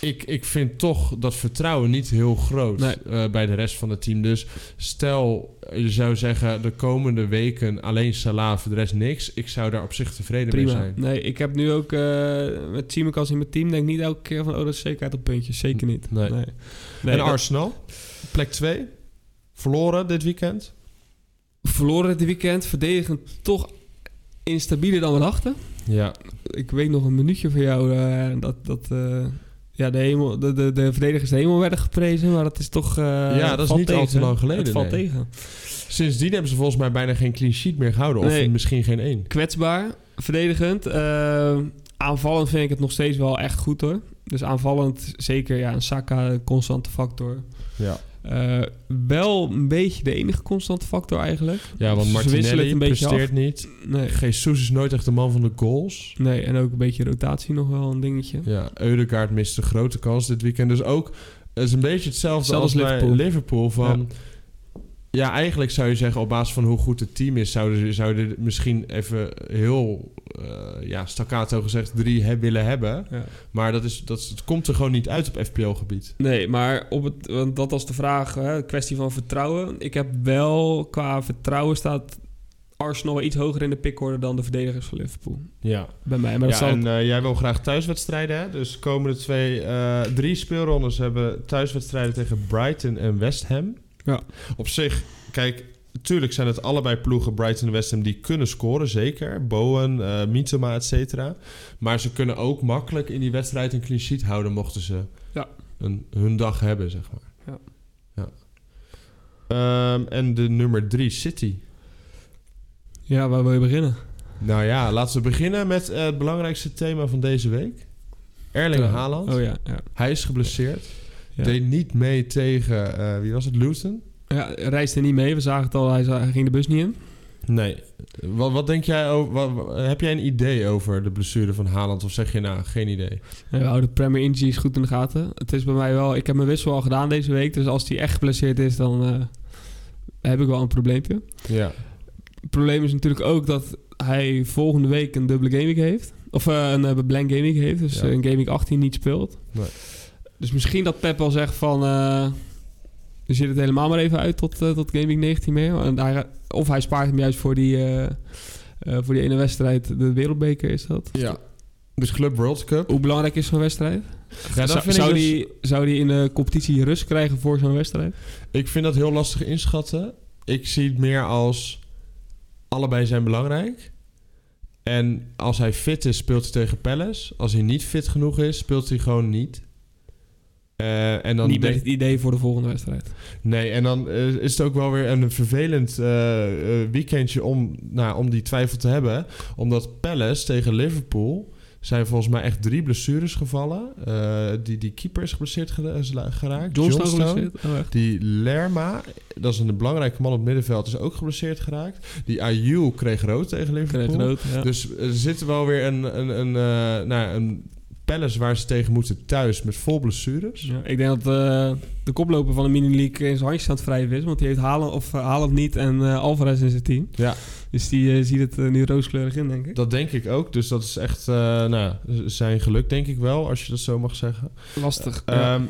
ik, ik vind toch dat vertrouwen niet heel groot Nee. eh, bij de rest van het team. Dus stel, je zou zeggen de komende weken alleen Salah, voor de rest niks. Ik zou daar op zich tevreden mee zijn. Nee, ik heb nu ook eh met Tsimikas in mijn team, denk niet elke keer van, oh, dat is zekerheid op puntjes. Zeker niet. Nee. Nee, en dat- Arsenal, plek 2. Verloren dit weekend. Verloren dit weekend, verdedigend toch instabieler dan we dachten. Ja, Ik weet nog een minuutje van jou eh, dat, dat ja, de, hemel, de, de, de verdedigers de hemel werden geprezen, maar dat is toch... eh, Ja, dat is niet al te tegen. lang geleden, Het valt nee. tegen. sindsdien hebben ze volgens mij bijna geen clean sheet meer gehouden. Of Nee. misschien geen één. kwetsbaar, verdedigend. Eh, aanvallend vind ik het nog steeds wel echt goed hoor. Dus aanvallend zeker ja, een Saka een constante factor. Ja, Eh, wel een beetje de enige constante factor eigenlijk. ja want Martinelli een presteert niet. Nee. Jesus is nooit echt de man van de goals. nee, en ook een beetje rotatie nog wel een dingetje. Ja, Eudegaard mist een grote kans dit weekend. Dus ook, het is een beetje hetzelfde Hetzelfde als Liverpool. Liverpool. Van, ja. Eigenlijk zou je zeggen, op basis van hoe goed het team is... zouden ze zouden misschien even heel eh, ja, staccato gezegd drie heb, willen hebben. Ja. Maar dat is, dat komt er gewoon niet uit op FPL-gebied. Nee, maar op het, want dat was de vraag, hè, kwestie van vertrouwen. Ik heb wel qua vertrouwen staat Arsenal wel iets hoger in de pickorde dan de verdedigers van Liverpool. Ja, Bij mij. Maar dat ja zal en eh, jij wil graag thuiswedstrijden, hè? Dus de komende twee, eh, drie speelrondes hebben thuiswedstrijden tegen Brighton en West Ham. Ja. Op zich, kijk, natuurlijk zijn het allebei ploegen, Brighton en West Ham, die kunnen scoren, zeker. Bowen, eh Mietema, et cetera. Maar ze kunnen ook makkelijk in die wedstrijd een clean sheet houden, mochten ze Ja. een, hun dag hebben, zeg maar. Ja. ja. Ehm, en de nummer drie, City. Ja, waar wil je beginnen? Nou ja, laten we beginnen met het belangrijkste thema van deze week. Erling. Haaland. Oh ja, ja. Hij is geblesseerd. Ja. Deed niet mee tegen, eh, wie was het, Luton? Ja, reisde niet mee. We zagen het al, hij ging de bus niet in. Nee. Wat, wat denk jij over, wat- heb jij een idee over de blessure van Haaland? Of zeg je nou, geen idee? En we houden Premier Injuries goed in de gaten. Het is bij mij wel... Ik heb mijn wissel al gedaan deze week. Dus als hij echt geblesseerd is, dan... eh, heb ik wel een probleempje. Ja. Het probleem is natuurlijk ook dat hij volgende week een dubbele gaming heeft. Of eh, een uh, blank gaming heeft. Dus Ja. een gaming 18 niet speelt. Nee. Dus misschien dat Pep wel zegt van... eh we zitten het helemaal maar even uit tot, eh, tot gaming 19 meer. En of hij spaart hem juist voor die, eh, voor die ene wedstrijd. De wereldbeker is dat. ja. Dus Club World Cup. Hoe belangrijk is zo'n wedstrijd? Ja, zou, zou, dus- die, zou die in de competitie rust krijgen voor zo'n wedstrijd? ik vind dat heel lastig inschatten. Ik zie het meer als... Allebei zijn belangrijk. En als hij fit is, speelt hij tegen Palace. Als hij niet fit genoeg is, speelt hij gewoon niet. Eh, en dan Niet met het idee voor de volgende wedstrijd. Nee, en dan eh, is het ook wel weer een vervelend eh, weekendje om, nou, om die twijfel te hebben. Omdat Palace tegen Liverpool zijn volgens mij echt drie blessures gevallen. Die, die keeper is geblesseerd geraakt. Johnstone Johnstone. Oh? Die Lerma, dat is een belangrijke man op het middenveld, is ook geblesseerd geraakt. Die Ayew kreeg rood tegen Liverpool. Kreeg rood, ja. Dus er zit wel weer een, een, een, nou, een Palace waar ze tegen moeten thuis met vol blessures. Ja, ik denk dat eh, de koploper van de mini-league in zijn handjes aan het wrijven is. Want die heeft Haaland, of, eh, Haaland niet en eh, Alvarez in zijn team. Ja. Dus die ziet het nu rooskleurig in, denk ik. Dat denk ik ook. Dus dat is echt eh, nou, zijn geluk, denk ik wel, als je dat zo mag zeggen. Lastig. ja. Ehm,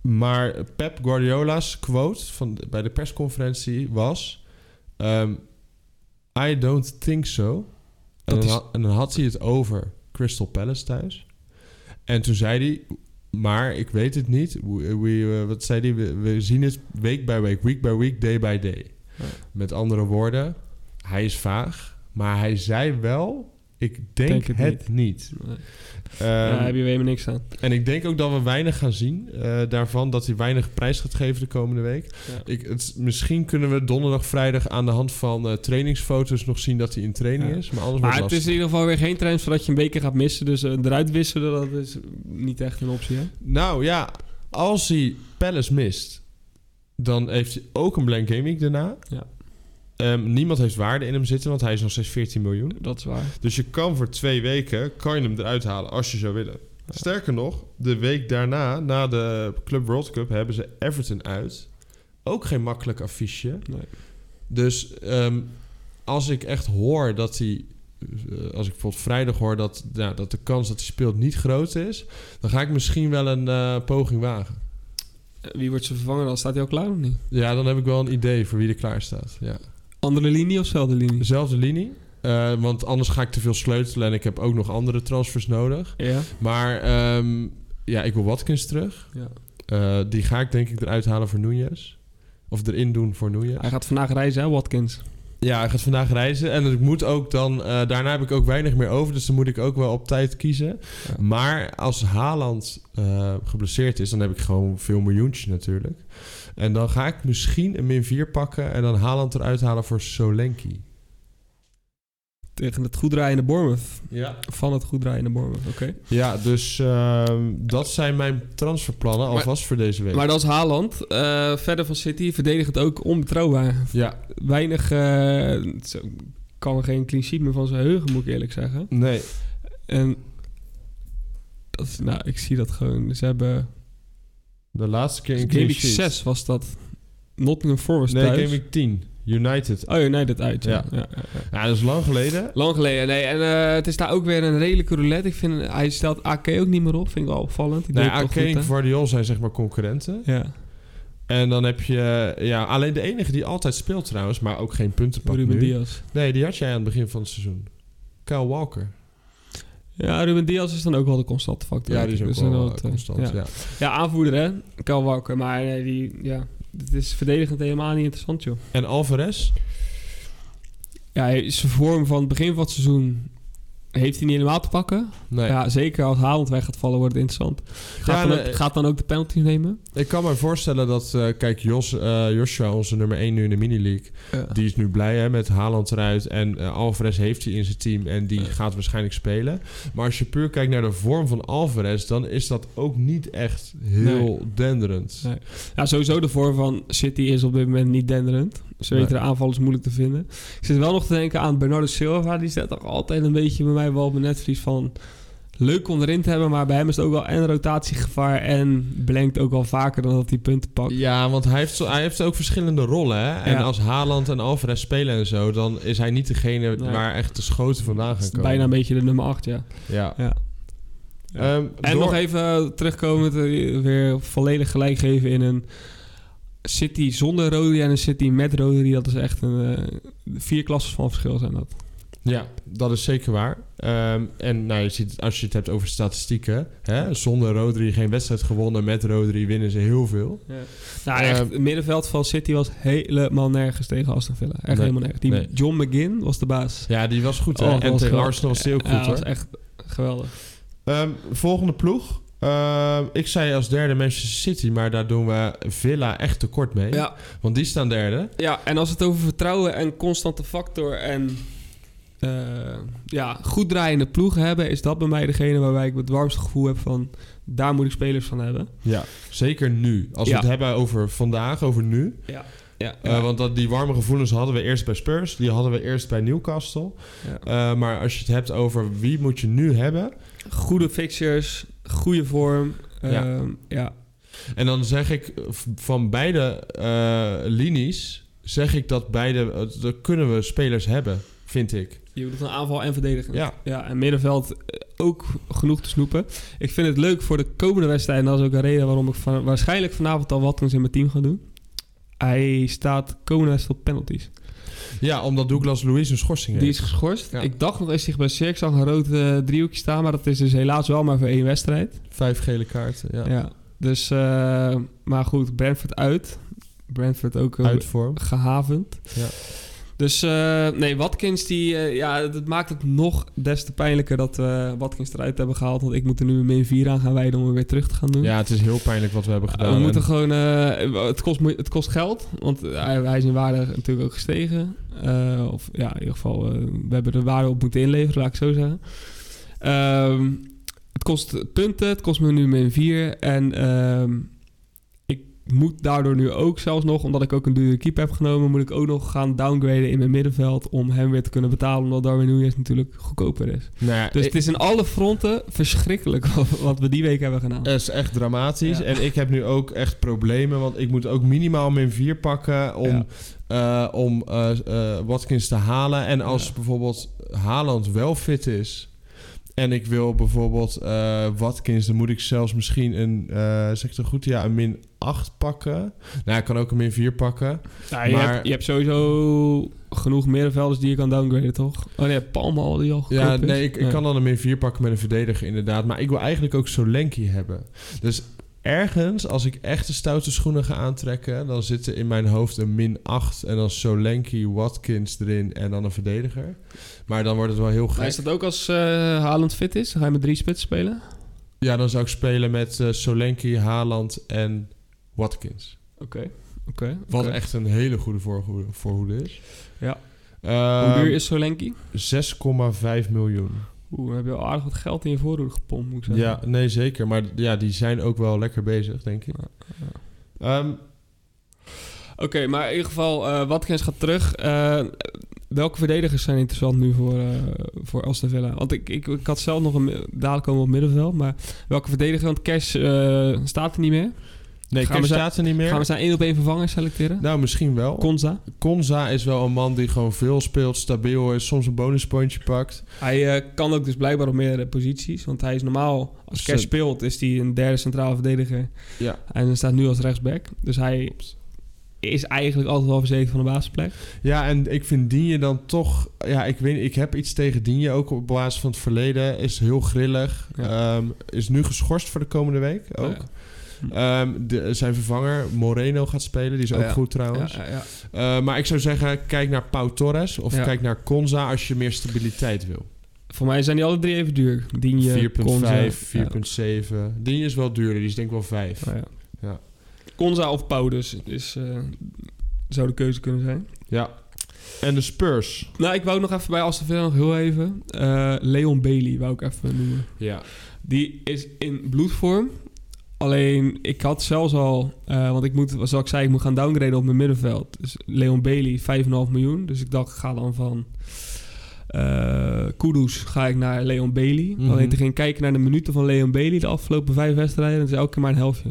maar Pep Guardiola's quote van, bij de persconferentie was... ehm, I don't think so. En Dat dan, is- ha- en dan had hij het over Crystal Palace thuis. En toen zei hij... Maar ik weet het niet. We, we- eh, wat zei hij? We, we zien het week bij week, week by week, day by day. Ja. Met andere woorden, hij is vaag. Maar hij zei wel... Ik denk, Denk het het niet. Nee. Ehm, Daar heb je weer helemaal niks aan. en ik denk ook dat we weinig gaan zien eh, daarvan. Dat hij weinig prijs gaat geven de komende week. Ja. Ik, het, misschien kunnen we donderdag, vrijdag aan de hand van eh, trainingsfoto's nog zien dat hij in training Ja. is. Maar anders Maar wordt het het is in ieder geval weer geen transfer dat je een beker gaat missen. Dus eh, eruit wisselen, dat is niet echt een optie, hè? Nou ja, als hij Palace mist, dan heeft hij ook een blank gaming daarna. Ja. Ehm, niemand heeft waarde in hem zitten, want hij is nog steeds 14 miljoen. Dat is waar. Dus je kan voor twee weken kan je hem eruit halen als je zou willen. Sterker nog, de week daarna, na de Club World Cup, hebben ze Everton uit. Ook geen makkelijk affiche. Nee. Dus ehm, als ik echt hoor dat hij... eh, Als ik bijvoorbeeld vrijdag hoor dat, nou, dat de kans dat hij speelt niet groot is... dan ga ik misschien wel een eh, poging wagen. Eh, Wie wordt ze vervangen dan? Staat hij al klaar of niet? Ja, dan heb ik wel een idee voor wie er klaar staat. Ja. Andere linie of zelfde linie? Dezelfde linie. eh, want anders ga ik te veel sleutelen... en ik heb ook nog andere transfers nodig. Ja. Maar ehm, ja, ik wil Watkins terug. ja. Eh, die ga ik denk ik eruit halen voor Nunez. Of erin doen voor Nunez. Hij gaat vandaag reizen, hè, Watkins? Ja, hij gaat vandaag reizen. En ik moet ook dan... eh, daarna heb ik ook weinig meer over. Dus dan moet ik ook wel op tijd kiezen. Ja. Maar als Haaland geblesseerd is... dan heb ik gewoon veel miljoentje natuurlijk. En dan ga ik misschien een min 4 pakken... en dan Haaland eruit halen voor Solenki. Tegen het goed draaiende Bournemouth. Ja. Van het goed draaiende Bournemouth, oké. Ja, dus ehm, dat zijn mijn transferplannen alvast voor deze week. Maar dat is Haaland. Eh, verder van City verdedigend ook onbetrouwbaar. ja, Weinig... zo, kan er geen clean sheet meer van zijn heugen, moet ik eerlijk zeggen. nee. En... Dat is, nou, ik zie dat gewoon. Ze hebben... De laatste keer in Game Week sheet. 6 was dat. Nottingham Forest Nee, thuis. Game Week 10. United. Oh, United uit, ja. Ja. ja. ja, dat is lang geleden. Lang geleden, nee. En eh, het is daar ook weer een redelijke roulette. Ik vind, hij stelt AK ook niet meer op. Vind ik wel opvallend. Die Nee, Arcane en? Guardiol zijn zeg maar concurrenten. Ja, En dan heb je... Ja, alleen de enige die altijd speelt trouwens, maar ook geen punten pakt Ruben nu. Diaz. Nee, die had jij aan het begin van het seizoen. Kyle Walker. Ja, Ruben Diaz is dan ook wel de constante factor. Ja, die is ook Dus wel eh, dat, eh, constant. Ja. Ja. Ja, aanvoerder hè. Kyle Walker. Maar nee, die, ja, het is verdedigend helemaal niet interessant, joh. En Alvarez? Ja, hij- zijn vorm van het begin van het seizoen heeft hij niet helemaal te pakken. Nee. Ja, zeker als Haaland weg gaat vallen, wordt het interessant. Gaat, Ja, dan, nee, ook, gaat dan ook de penalty nemen? Ik kan me voorstellen dat... eh, kijk, Jos, eh, Joshua, onze nummer 1 nu in de mini-league... Die is nu blij hè, met Haaland eruit. En eh, Alvarez heeft hij in zijn team. En die gaat waarschijnlijk spelen. Maar als je puur kijkt naar de vorm van Alvarez... dan is dat ook niet echt heel denderend. Nee. Ja, sowieso de vorm van City is op dit moment niet denderend. Ze weten Nee. de aanvallers moeilijk te vinden. Ik zit wel nog te denken aan Bernardo Silva. Die staat toch altijd een beetje bij mij wel op mijn netvlies van... leuk om erin te hebben, maar bij hem is het ook wel en rotatiegevaar en blenkt ook wel vaker dan dat hij punten pakt. Ja, want hij heeft, hij heeft ook verschillende rollen. Hè? En Ja. als Haaland en Alvarez spelen en zo, dan is hij niet degene Nee. waar echt de schoten vandaan gaan komen. bijna een beetje de nummer 8, ja. Ja. ja. Ehm, En door- nog even terugkomen, eh, weer volledig gelijk geven in een City zonder Rodri en een City met Rodri. Dat is echt een eh, vier klassen van verschil zijn dat. Ja, dat is zeker waar. Ehm, en nou, je ziet, als je het hebt over statistieken, hè, zonder Rodri geen wedstrijd gewonnen, met Rodri winnen ze heel veel. Nou, Eh, echt, het middenveld van City was helemaal nergens tegen Aston Villa. Echt Nee, helemaal nergens. Die nee. John McGinn was de baas. Ja, die was goed. Oh, en was tegen. Arsenal was ook goed Ja, dat hoor. was echt geweldig. Ehm, volgende ploeg. Ehm, ik zei als derde Manchester City, maar daar doen we Villa echt tekort mee. Ja, Want die staan derde. ja, en als het over vertrouwen en constante factor en eh, ja, goed draaiende ploegen hebben, is dat bij mij degene waarbij ik het warmste gevoel heb van daar moet ik spelers van hebben. Ja, zeker nu. Als Ja. we het hebben over vandaag, over nu. Ja, ja, Eh, want dat, die warme gevoelens hadden we eerst bij Spurs. Die hadden we eerst bij Newcastle. ja. Eh, maar als je het hebt over wie moet je nu hebben... Goede fixtures, goede vorm. Ja. ehm, ja. En dan zeg ik eh, van beide eh, linies... zeg ik dat beide... eh, dat kunnen we spelers hebben, vind ik. Je doet een aanval en verdedigen. Ja. Ja, en middenveld ook genoeg te snoepen. Ik vind het leuk voor de komende wedstrijd. En dat is ook een reden waarom ik van, waarschijnlijk vanavond al Watkins in mijn team ga doen. Hij staat komende wedstrijd op penalties. Ja, omdat Douglas Luiz een schorsing Die heeft. is geschorst. Ja. Ik dacht nog eens zich bij Ik zag een rood eh, driehoekje staan. Maar dat is dus helaas wel maar voor één wedstrijd. Vijf gele kaarten, ja. Ja. Dus, eh, maar goed, Brentford uit. Brentford ook eh, Uit vorm. gehavend. Ja. Dus eh, nee, Watkins, die, eh, ja, dat maakt het nog des te pijnlijker dat we Watkins eruit hebben gehaald. Want ik moet er nu een min 4 aan gaan wijden om hem weer terug te gaan doen. Ja, het is heel pijnlijk wat we hebben Uh, gedaan. we moeten En- gewoon, eh, het, kost, het kost geld, want hij, hij is in waarde natuurlijk ook gestegen. Eh, of ja, in ieder geval, eh, we hebben de waarde op moeten inleveren, laat ik zo zeggen. Ehm, het kost punten, het kost me nu min 4. En ik moet daardoor nu ook zelfs nog, omdat ik ook een dure keeper heb genomen, moet ik ook nog gaan downgraden in mijn middenveld om hem weer te kunnen betalen, omdat Darwin Núñez natuurlijk goedkoper is. nou ja, Dus ik- het is in alle fronten verschrikkelijk wat, wat we die week hebben gedaan. Het is echt dramatisch. Ja. En ik heb nu ook echt problemen. Want ik moet ook minimaal min 4 pakken om, eh, om eh, eh, Watkins te halen. En als Ja. bijvoorbeeld Haaland wel fit is. En ik wil bijvoorbeeld eh, Watkins, dan moet ik zelfs misschien een, eh, zeg ik het goed, ja, een min 8 pakken. Nou, ik kan ook een min 4 pakken. Ja, je, Maar- hebt, je hebt sowieso genoeg middenvelders die je kan downgraden, toch? Oh nee, Palma al die al Ja, nee, ik, ik kan dan een min 4 pakken met een verdediger inderdaad. Maar ik wil eigenlijk ook Solanke hebben. Dus ergens, als ik echt de stoute schoenen ga aantrekken... dan zit er in mijn hoofd een min 8 en dan Solanke, Watkins erin en dan een verdediger. Maar dan wordt het wel heel Maar gek. is dat ook als eh Haaland fit is? Ga je met drie spitsen spelen? Ja, dan zou ik spelen met Solanke, Haaland en Watkins. Oké, oké. Wat echt een hele goede voorhoede, voorhoede is. Ja. Ehm, Hoe duur is Solanke? 6,5 miljoen. Oeh, heb je al aardig wat geld in je voorhoede gepompt, moet ik zeggen. Ja, nee, zeker. Maar ja, die zijn ook wel lekker bezig, denk ik. Ehm, Oké, maar in ieder geval, eh Watkins gaat terug. Eh, welke verdedigers zijn interessant nu voor, eh voor Aston Villa? Want ik, ik, ik had zelf nog een dadelijk komen op middenveld, maar welke verdediger? Want Cash staat er niet meer. Nee, Gaan we staat er niet meer. Gaan we zijn één op één vervanger selecteren? Nou, misschien wel. Konza. Konza is wel een man die gewoon veel speelt, stabiel is, soms een bonuspuntje pakt. Hij eh, kan ook dus blijkbaar op meerdere posities. Want hij is normaal, als Cash speelt, is hij een derde centrale verdediger. Ja. En hij staat nu als rechtsback. Dus hij is eigenlijk altijd wel verzekerd van de basisplek. Ja, en ik vind Digne dan toch... Ja, ik weet ik heb iets tegen Digne, ook op basis van het verleden. Is heel grillig. Ja. Ehm, is nu geschorst voor de komende week ook. Ehm, de, zijn vervanger Moreno gaat spelen. Die is Oh ook ja. goed trouwens. Ja, ja. Eh, maar ik zou zeggen, kijk naar Pau Torres of kijk naar Konza als je meer stabiliteit wil. Voor mij zijn die alle drie even duur. Digne, 4.5, Konza. 4.7. Digne is wel duurder, die is denk ik wel 5. Ja. Oh, ja. Ja. Konza of Pau dus. dus eh, zou de keuze kunnen zijn. Ja. En de Spurs. Nou, ik wou nog even bij Aston Villa nog heel even. Eh, Leon Bailey wou ik even noemen. Ja. Die is in bloedvorm. Alleen, ik had zelfs al... eh, want ik moet, zoals ik zei, ik moet gaan downgraden op mijn middenveld. Dus Leon Bailey, 5,5 miljoen. Dus ik dacht, ik ga dan van eh Kudus ga ik naar Leon Bailey. Mhm. Alleen te ging kijken naar de minuten van Leon Bailey de afgelopen vijf wedstrijden. Dat is elke keer maar een helftje.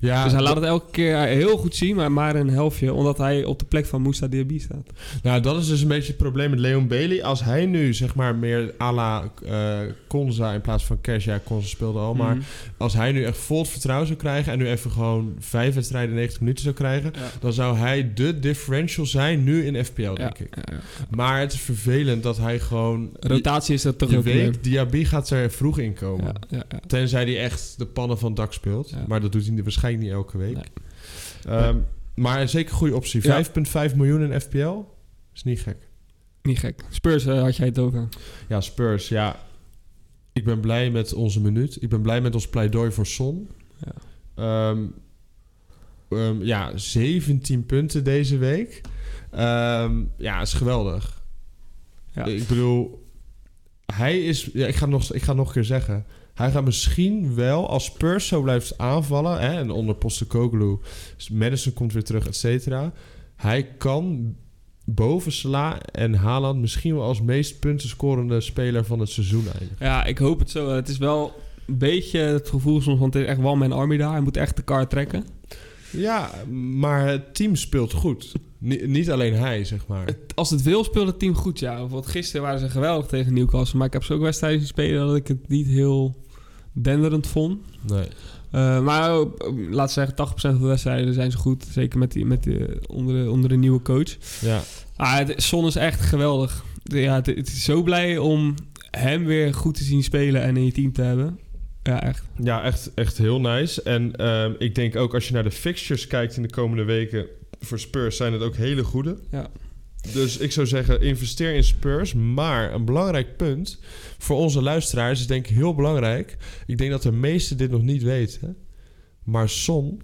Ja, dus hij laat het elke keer heel goed zien, maar maar een helftje. Omdat hij op de plek van Moussa Diaby staat. Nou, dat is dus een beetje het probleem met Leon Bailey. Als hij nu, zeg maar, meer à la eh Konza in plaats van Cash... Ja, Konza speelde al, maar Mhm. als hij nu echt vol het vertrouwen zou krijgen... en nu even gewoon vijf wedstrijden 90 minuten zou krijgen... Ja. dan zou hij de differential zijn nu in FPL, Ja, denk ik. ja. Maar het is vervelend dat hij gewoon... Rotatie is dat toch je weet, Diaby gaat er vroeg in komen. Ja, ja, ja. Tenzij hij echt de pannen van het dak speelt. Maar dat doet hij waarschijnlijk niet elke week. Nee. Ehm, maar zeker goede optie. Ja. 5,5 miljoen in FPL is niet gek. Niet gek. Spurs eh, had jij het over. Ja, Spurs, ja. Ik ben blij met onze minuut. Ik ben blij met ons pleidooi voor Son. Ja. Ehm, ehm, ja, 17 punten deze week. Ja, is geweldig. Ja. Ik bedoel, hij is... Ja, ik, ga nog, ik ga nog een keer zeggen. Hij gaat misschien wel, als Spurs zo blijft aanvallen... Hè, en onder Postecoglou, Madison komt weer terug, et cetera... Hij kan boven Sla en Haaland misschien wel als meest punten scorende speler van het seizoen eindigen. Ja, ik hoop het zo. Het is wel een beetje het gevoel soms, want het is echt one man army daar. Hij moet echt de kar trekken. Ja, maar het team speelt goed. Ni- niet alleen hij, zeg maar. Het- als het wil, speelt het team goed, ja. Bijvoorbeeld gisteren waren ze geweldig tegen Newcastle. Maar ik heb ze ook wedstrijden spelen dat ik het niet heel denderend vond. Nee. Eh, maar uh, laat zeggen, 80% van de wedstrijden zijn ze goed. Zeker met die, met die, onder, de, onder de nieuwe coach. Ja. Ah, het, Son is echt geweldig. De- Ja, het, het is zo blij om hem weer goed te zien spelen en in je team te hebben. Ja, echt. Ja, echt, echt heel nice. En ehm, ik denk ook als je naar de fixtures kijkt in de komende weken voor Spurs, zijn het ook hele goede. Ja. Dus ik zou zeggen, investeer in Spurs. Maar een belangrijk punt voor onze luisteraars is denk ik heel belangrijk. Ik denk dat de meesten dit nog niet weten. Maar Son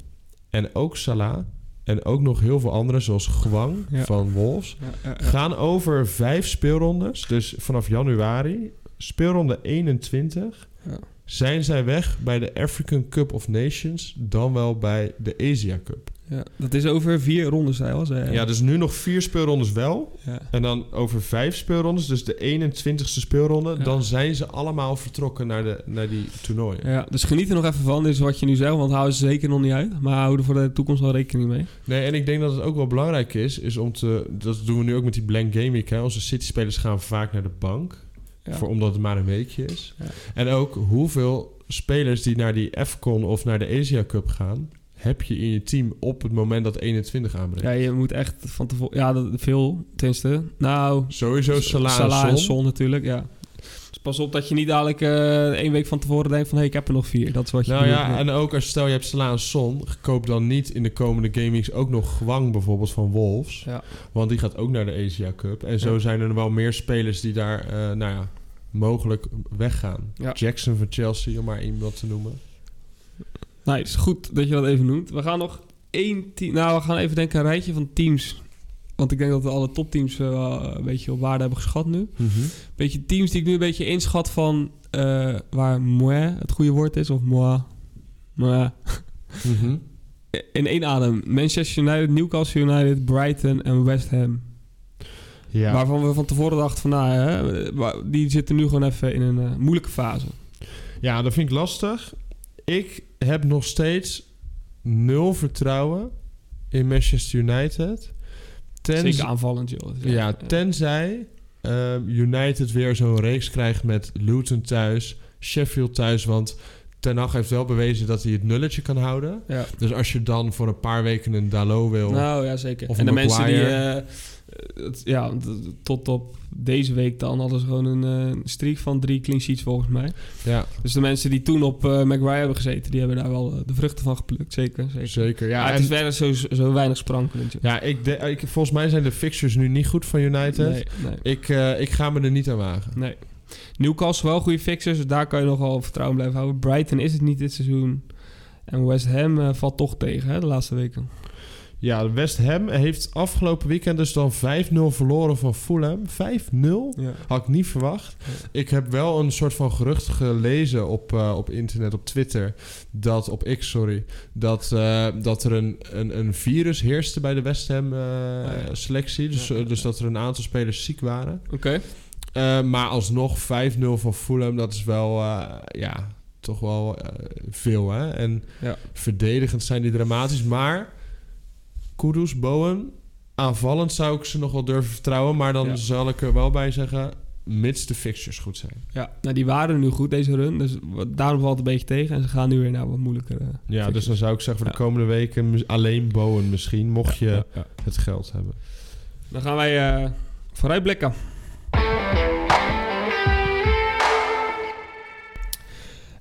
en ook Salah en ook nog heel veel anderen, zoals Gwang Ja. van Wolves, Ja, ja, ja. gaan over vijf speelrondes. Dus vanaf januari, speelronde 21, Ja. zijn zij weg bij de African Cup of Nations, dan wel bij de Asia Cup. Ja, dat is over vier rondes, zei al. Zei, Ja, dus nu nog vier speelrondes wel. ja. En dan over vijf speelrondes, dus de 21ste speelronde, Ja. dan zijn ze allemaal vertrokken naar, de, naar die toernooien. Ja, dus geniet er nog even van. Is wat je nu zegt, want hou ze zeker nog niet uit. Maar hou er voor de toekomst wel rekening mee. Nee, en ik denk dat het ook wel belangrijk is, is om te... Dat doen we nu ook met die blank game week. Hè. Onze City-spelers gaan vaak naar de bank, Ja. voor, omdat het maar een weekje is. Ja. En ook hoeveel spelers die naar die AFCON of naar de Asia Cup gaan... heb je in je team op het moment dat 21 aanbreekt. ja, je moet echt van tevoren... Ja, dat, veel, tenminste. Nou, Sowieso Son. Son natuurlijk, ja. Dus pas op dat je niet dadelijk eh één week van tevoren denkt van... hé, hey, ik heb er nog vier. Dat is wat je Nou ja, en ook als stel je hebt Salah en Son... koop dan niet in de komende gamings ook nog Gwang bijvoorbeeld van Wolves. Ja. Want die gaat ook naar de Asia Cup. En zo Ja. zijn er wel meer spelers die daar, eh, nou ja, mogelijk weggaan. Ja. Jackson van Chelsea, om maar iemand te noemen. Nice, goed dat je dat even noemt. We gaan nog één team... Nou, we gaan even denken een rijtje van teams. Want ik denk dat we alle topteams eh, wel een beetje op waarde hebben geschat nu. beetje teams die ik nu een beetje inschat van... eh, waar moi het goede woord is, of moi. moi. Mhm. In één adem. Manchester United, Newcastle United, Brighton en West Ham. Ja. Waarvan we van tevoren dachten van... Nou, hè, die zitten nu gewoon even in een eh, moeilijke fase. ja, dat vind ik lastig. Ik heb nog steeds nul vertrouwen in Manchester United. Tenzij- Zeker aanvallend, joh. Ja, tenzij ehm, United weer zo'n reeks krijgt met Luton thuis, Sheffield thuis. Want Ten Hag heeft wel bewezen dat hij het nulletje kan houden. Ja. Dus als je dan voor een paar weken een Dalot wil... Nou ja, zeker. Of en de mensen die... Eh, het- ja, tot op deze week dan hadden ze gewoon een eh, streak van drie clean sheets volgens mij. ja, Dus de mensen die toen op Maguire hebben gezeten, die hebben daar wel de vruchten van geplukt. Zeker, zeker. zeker. Ja, het is verder zo, zo weinig sprankelend. ja ik, de- ik, volgens mij zijn de fixtures nu niet goed van United. Nee, nee, Ik, ik ga me er niet aan wagen. nee. Newcastle wel goede fixers, dus daar kan je nogal vertrouwen blijven houden. Brighton is het niet dit seizoen. En West Ham eh, valt toch tegen hè, de laatste weken. Ja, West Ham heeft afgelopen weekend dus dan 5-0 verloren van Fulham. 5-0? Ja. Had ik niet verwacht. Ik heb wel een soort van gerucht gelezen op, eh, op internet, op Twitter. Dat, op X, sorry. Dat, eh, dat er een, een, een virus heerste bij de West Ham ja. selectie. Dus, dus dat er een aantal spelers ziek waren. Oké. Eh, maar alsnog 5-0 van Fulham, dat is wel, eh, ja, toch wel eh, veel. Hè? En Ja. verdedigend zijn die dramatisch. Maar Kudus, Bowen, aanvallend zou ik ze nog wel durven vertrouwen. Maar dan Ja. zal ik er wel bij zeggen, mits de fixtures goed zijn. Ja, nou die waren nu goed deze run. Dus daarom valt het een beetje tegen. En ze gaan nu weer naar wat moeilijker. Ja, fixtures. dus dan zou ik zeggen voor de Ja. komende weken alleen Bowen misschien, mocht je het geld hebben. Dan gaan wij vooruitblikken.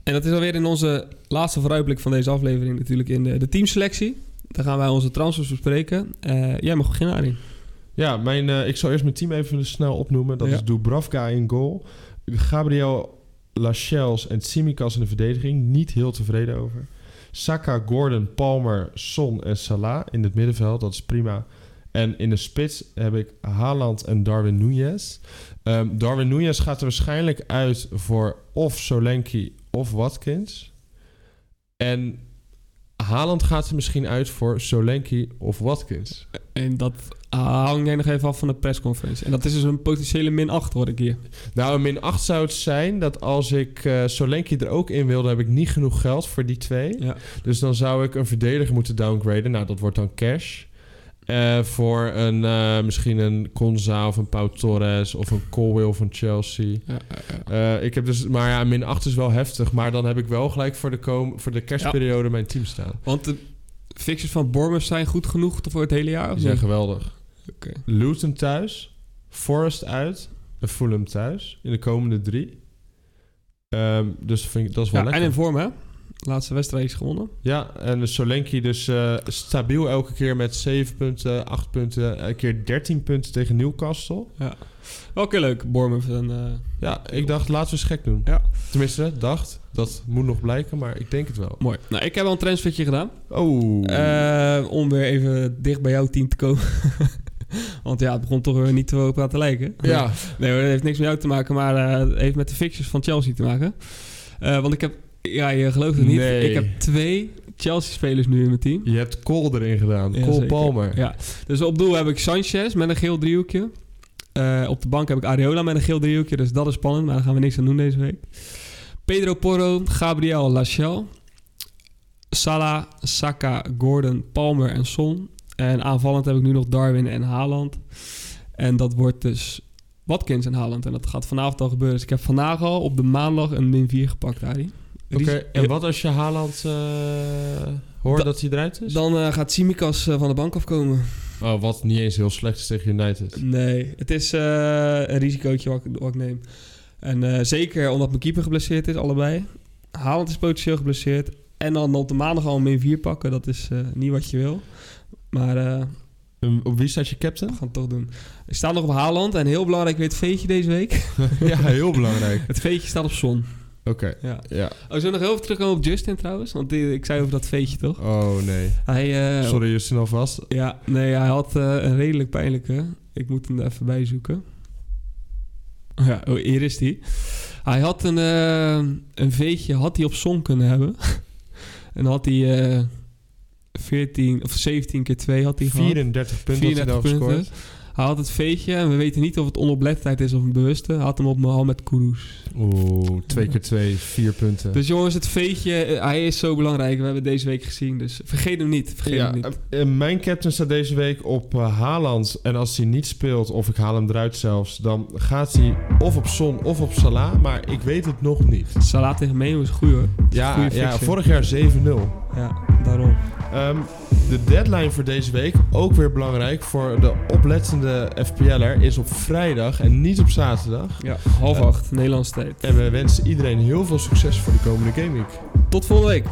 En dat is alweer in onze laatste vooruitblik van deze aflevering natuurlijk in de, de teamselectie. Dan gaan wij onze transfers bespreken. Eh, jij mag beginnen, Arie. Ja, mijn, eh, ik zal eerst mijn team even snel opnoemen. Dat Ja. is Dubravka in goal. Gabriel Lachels en Tsimikas in de verdediging. Niet heel tevreden over. Saka, Gordon, Palmer, Son en Salah in het middenveld. Dat is prima. En in de spits heb ik Haaland en Darwin Núñez. Ehm, Darwin Núñez gaat er waarschijnlijk uit voor of Solanke of Watkins. En Haaland gaat er misschien uit voor Solanke of Watkins. En dat hang jij nog even af van de persconferentie. En dat is dus een potentiële min 8, hoor ik hier. Nou, een min 8 zou het zijn dat als ik eh Solanke er ook in wilde, heb ik niet genoeg geld voor die twee. Ja. Dus dan zou ik een verdediger moeten downgraden. Nou, dat wordt dan cash. Eh, voor een, eh, misschien een Conza of een Pau Torres of een Colwill van Chelsea. Ja, ja, ja. Eh, ik heb dus, maar ja, min 8 is wel heftig. Maar dan heb ik wel gelijk voor de, kom, voor de kerstperiode mijn team staan. Want de fixtures van Bournemouth zijn goed genoeg voor het hele jaar? Of Die zijn geweldig. Oké. Luton thuis, Forest uit en Fulham thuis in de komende drie. Ehm, dus vind ik, dat is wel Ja, en lekker. in vorm, hè? Laatste wedstrijd is gewonnen. Ja, en de Solanke dus eh, stabiel elke keer met 7 punten, 8 punten, een keer 13 punten tegen Newcastle. Wel een keer leuk, Bournemouth. En, eh, Ja, ik dacht laten we eens gek doen. Ja. Tenminste, dacht. Dat moet nog blijken, maar ik denk het wel. mooi. Nou, ik heb wel een transfertje gedaan. Oh. Eh, om weer even dicht bij jouw team te komen. Want ja, het begon toch weer niet te op aan te lijken. ja, Nee hoor, het heeft niks met jou te maken, maar het heeft met de fixtures van Chelsea te maken. Want ik heb, ja, je gelooft het niet, Nee. ik heb twee Chelsea-spelers nu in mijn team. je hebt Cole erin gedaan. Ja, Cole zeker. Palmer. Ja, dus op doel heb ik Sanchez met een geel driehoekje. Eh, op de bank heb ik Areola met een geel driehoekje, dus dat is spannend, maar daar gaan we niks aan doen deze week. Pedro Porro, Gabriel Lachelle, Salah, Saka, Gordon, Palmer en Son. En aanvallend heb ik nu nog Darwin en Haaland. En dat wordt dus Watkins en Haaland. En dat gaat vanavond al gebeuren. Dus ik heb vandaag al op de maandag een min 4 gepakt, Arie. Oké, en wat als je Haaland eh, hoort Da- dat hij eruit is? Dan eh, gaat Simikas eh, van de bank afkomen. Oh, wat niet eens heel slecht is tegen United. Nee, het is een risicootje wat ik, wat ik neem. En zeker omdat mijn keeper geblesseerd is, allebei. Haaland is potentieel geblesseerd. En dan op de maandag al een min 4 pakken, dat is niet wat je wil. Maar op wie staat je captain? we gaan het toch doen. Ik sta nog op Haaland en heel belangrijk weer het veetje deze week. ja, heel belangrijk. Het veetje staat op zon. Oké, Ja. ja. Oh, zullen we nog heel even terugkomen op Justin trouwens? Want die- ik zei over dat veetje toch? Oh nee. Hij, eh, Sorry, Justin alvast. Ja, nee, hij had eh, een redelijk pijnlijke. Ik moet hem er even bijzoeken. Ja, oh, hier is hij. Hij had een, eh, een veetje had hij op zon kunnen hebben. en had hij eh 14 of 17 keer 2 had hij gehad. 34 punten had hij 34 nou punten. Hij had het veetje en we weten niet of het onoplettendheid is of een bewuste. Hij had hem op Mohamed Kudus. Oeh, 2 keer 2, 4 punten. Dus jongens, het veetje, eh, hij is zo belangrijk. We hebben het deze week gezien, dus vergeet hem niet. Vergeet ja, hem niet. eh, eh, mijn captain staat deze week op Haaland. En als hij niet speelt, of ik haal hem eruit zelfs... dan gaat hij of op Son of op Salah. Maar ik weet het nog niet. Salah tegen Menu is goed hoor. Ja, ja vorig jaar 7-0. Ja, daarom. Ehm, de deadline voor deze week, ook weer belangrijk voor de oplettende FPL'er, is op vrijdag en niet op zaterdag. Ja, half Eh, acht, Nederlandse tijd. En we wensen iedereen heel veel succes voor de komende Game Week. Tot volgende week.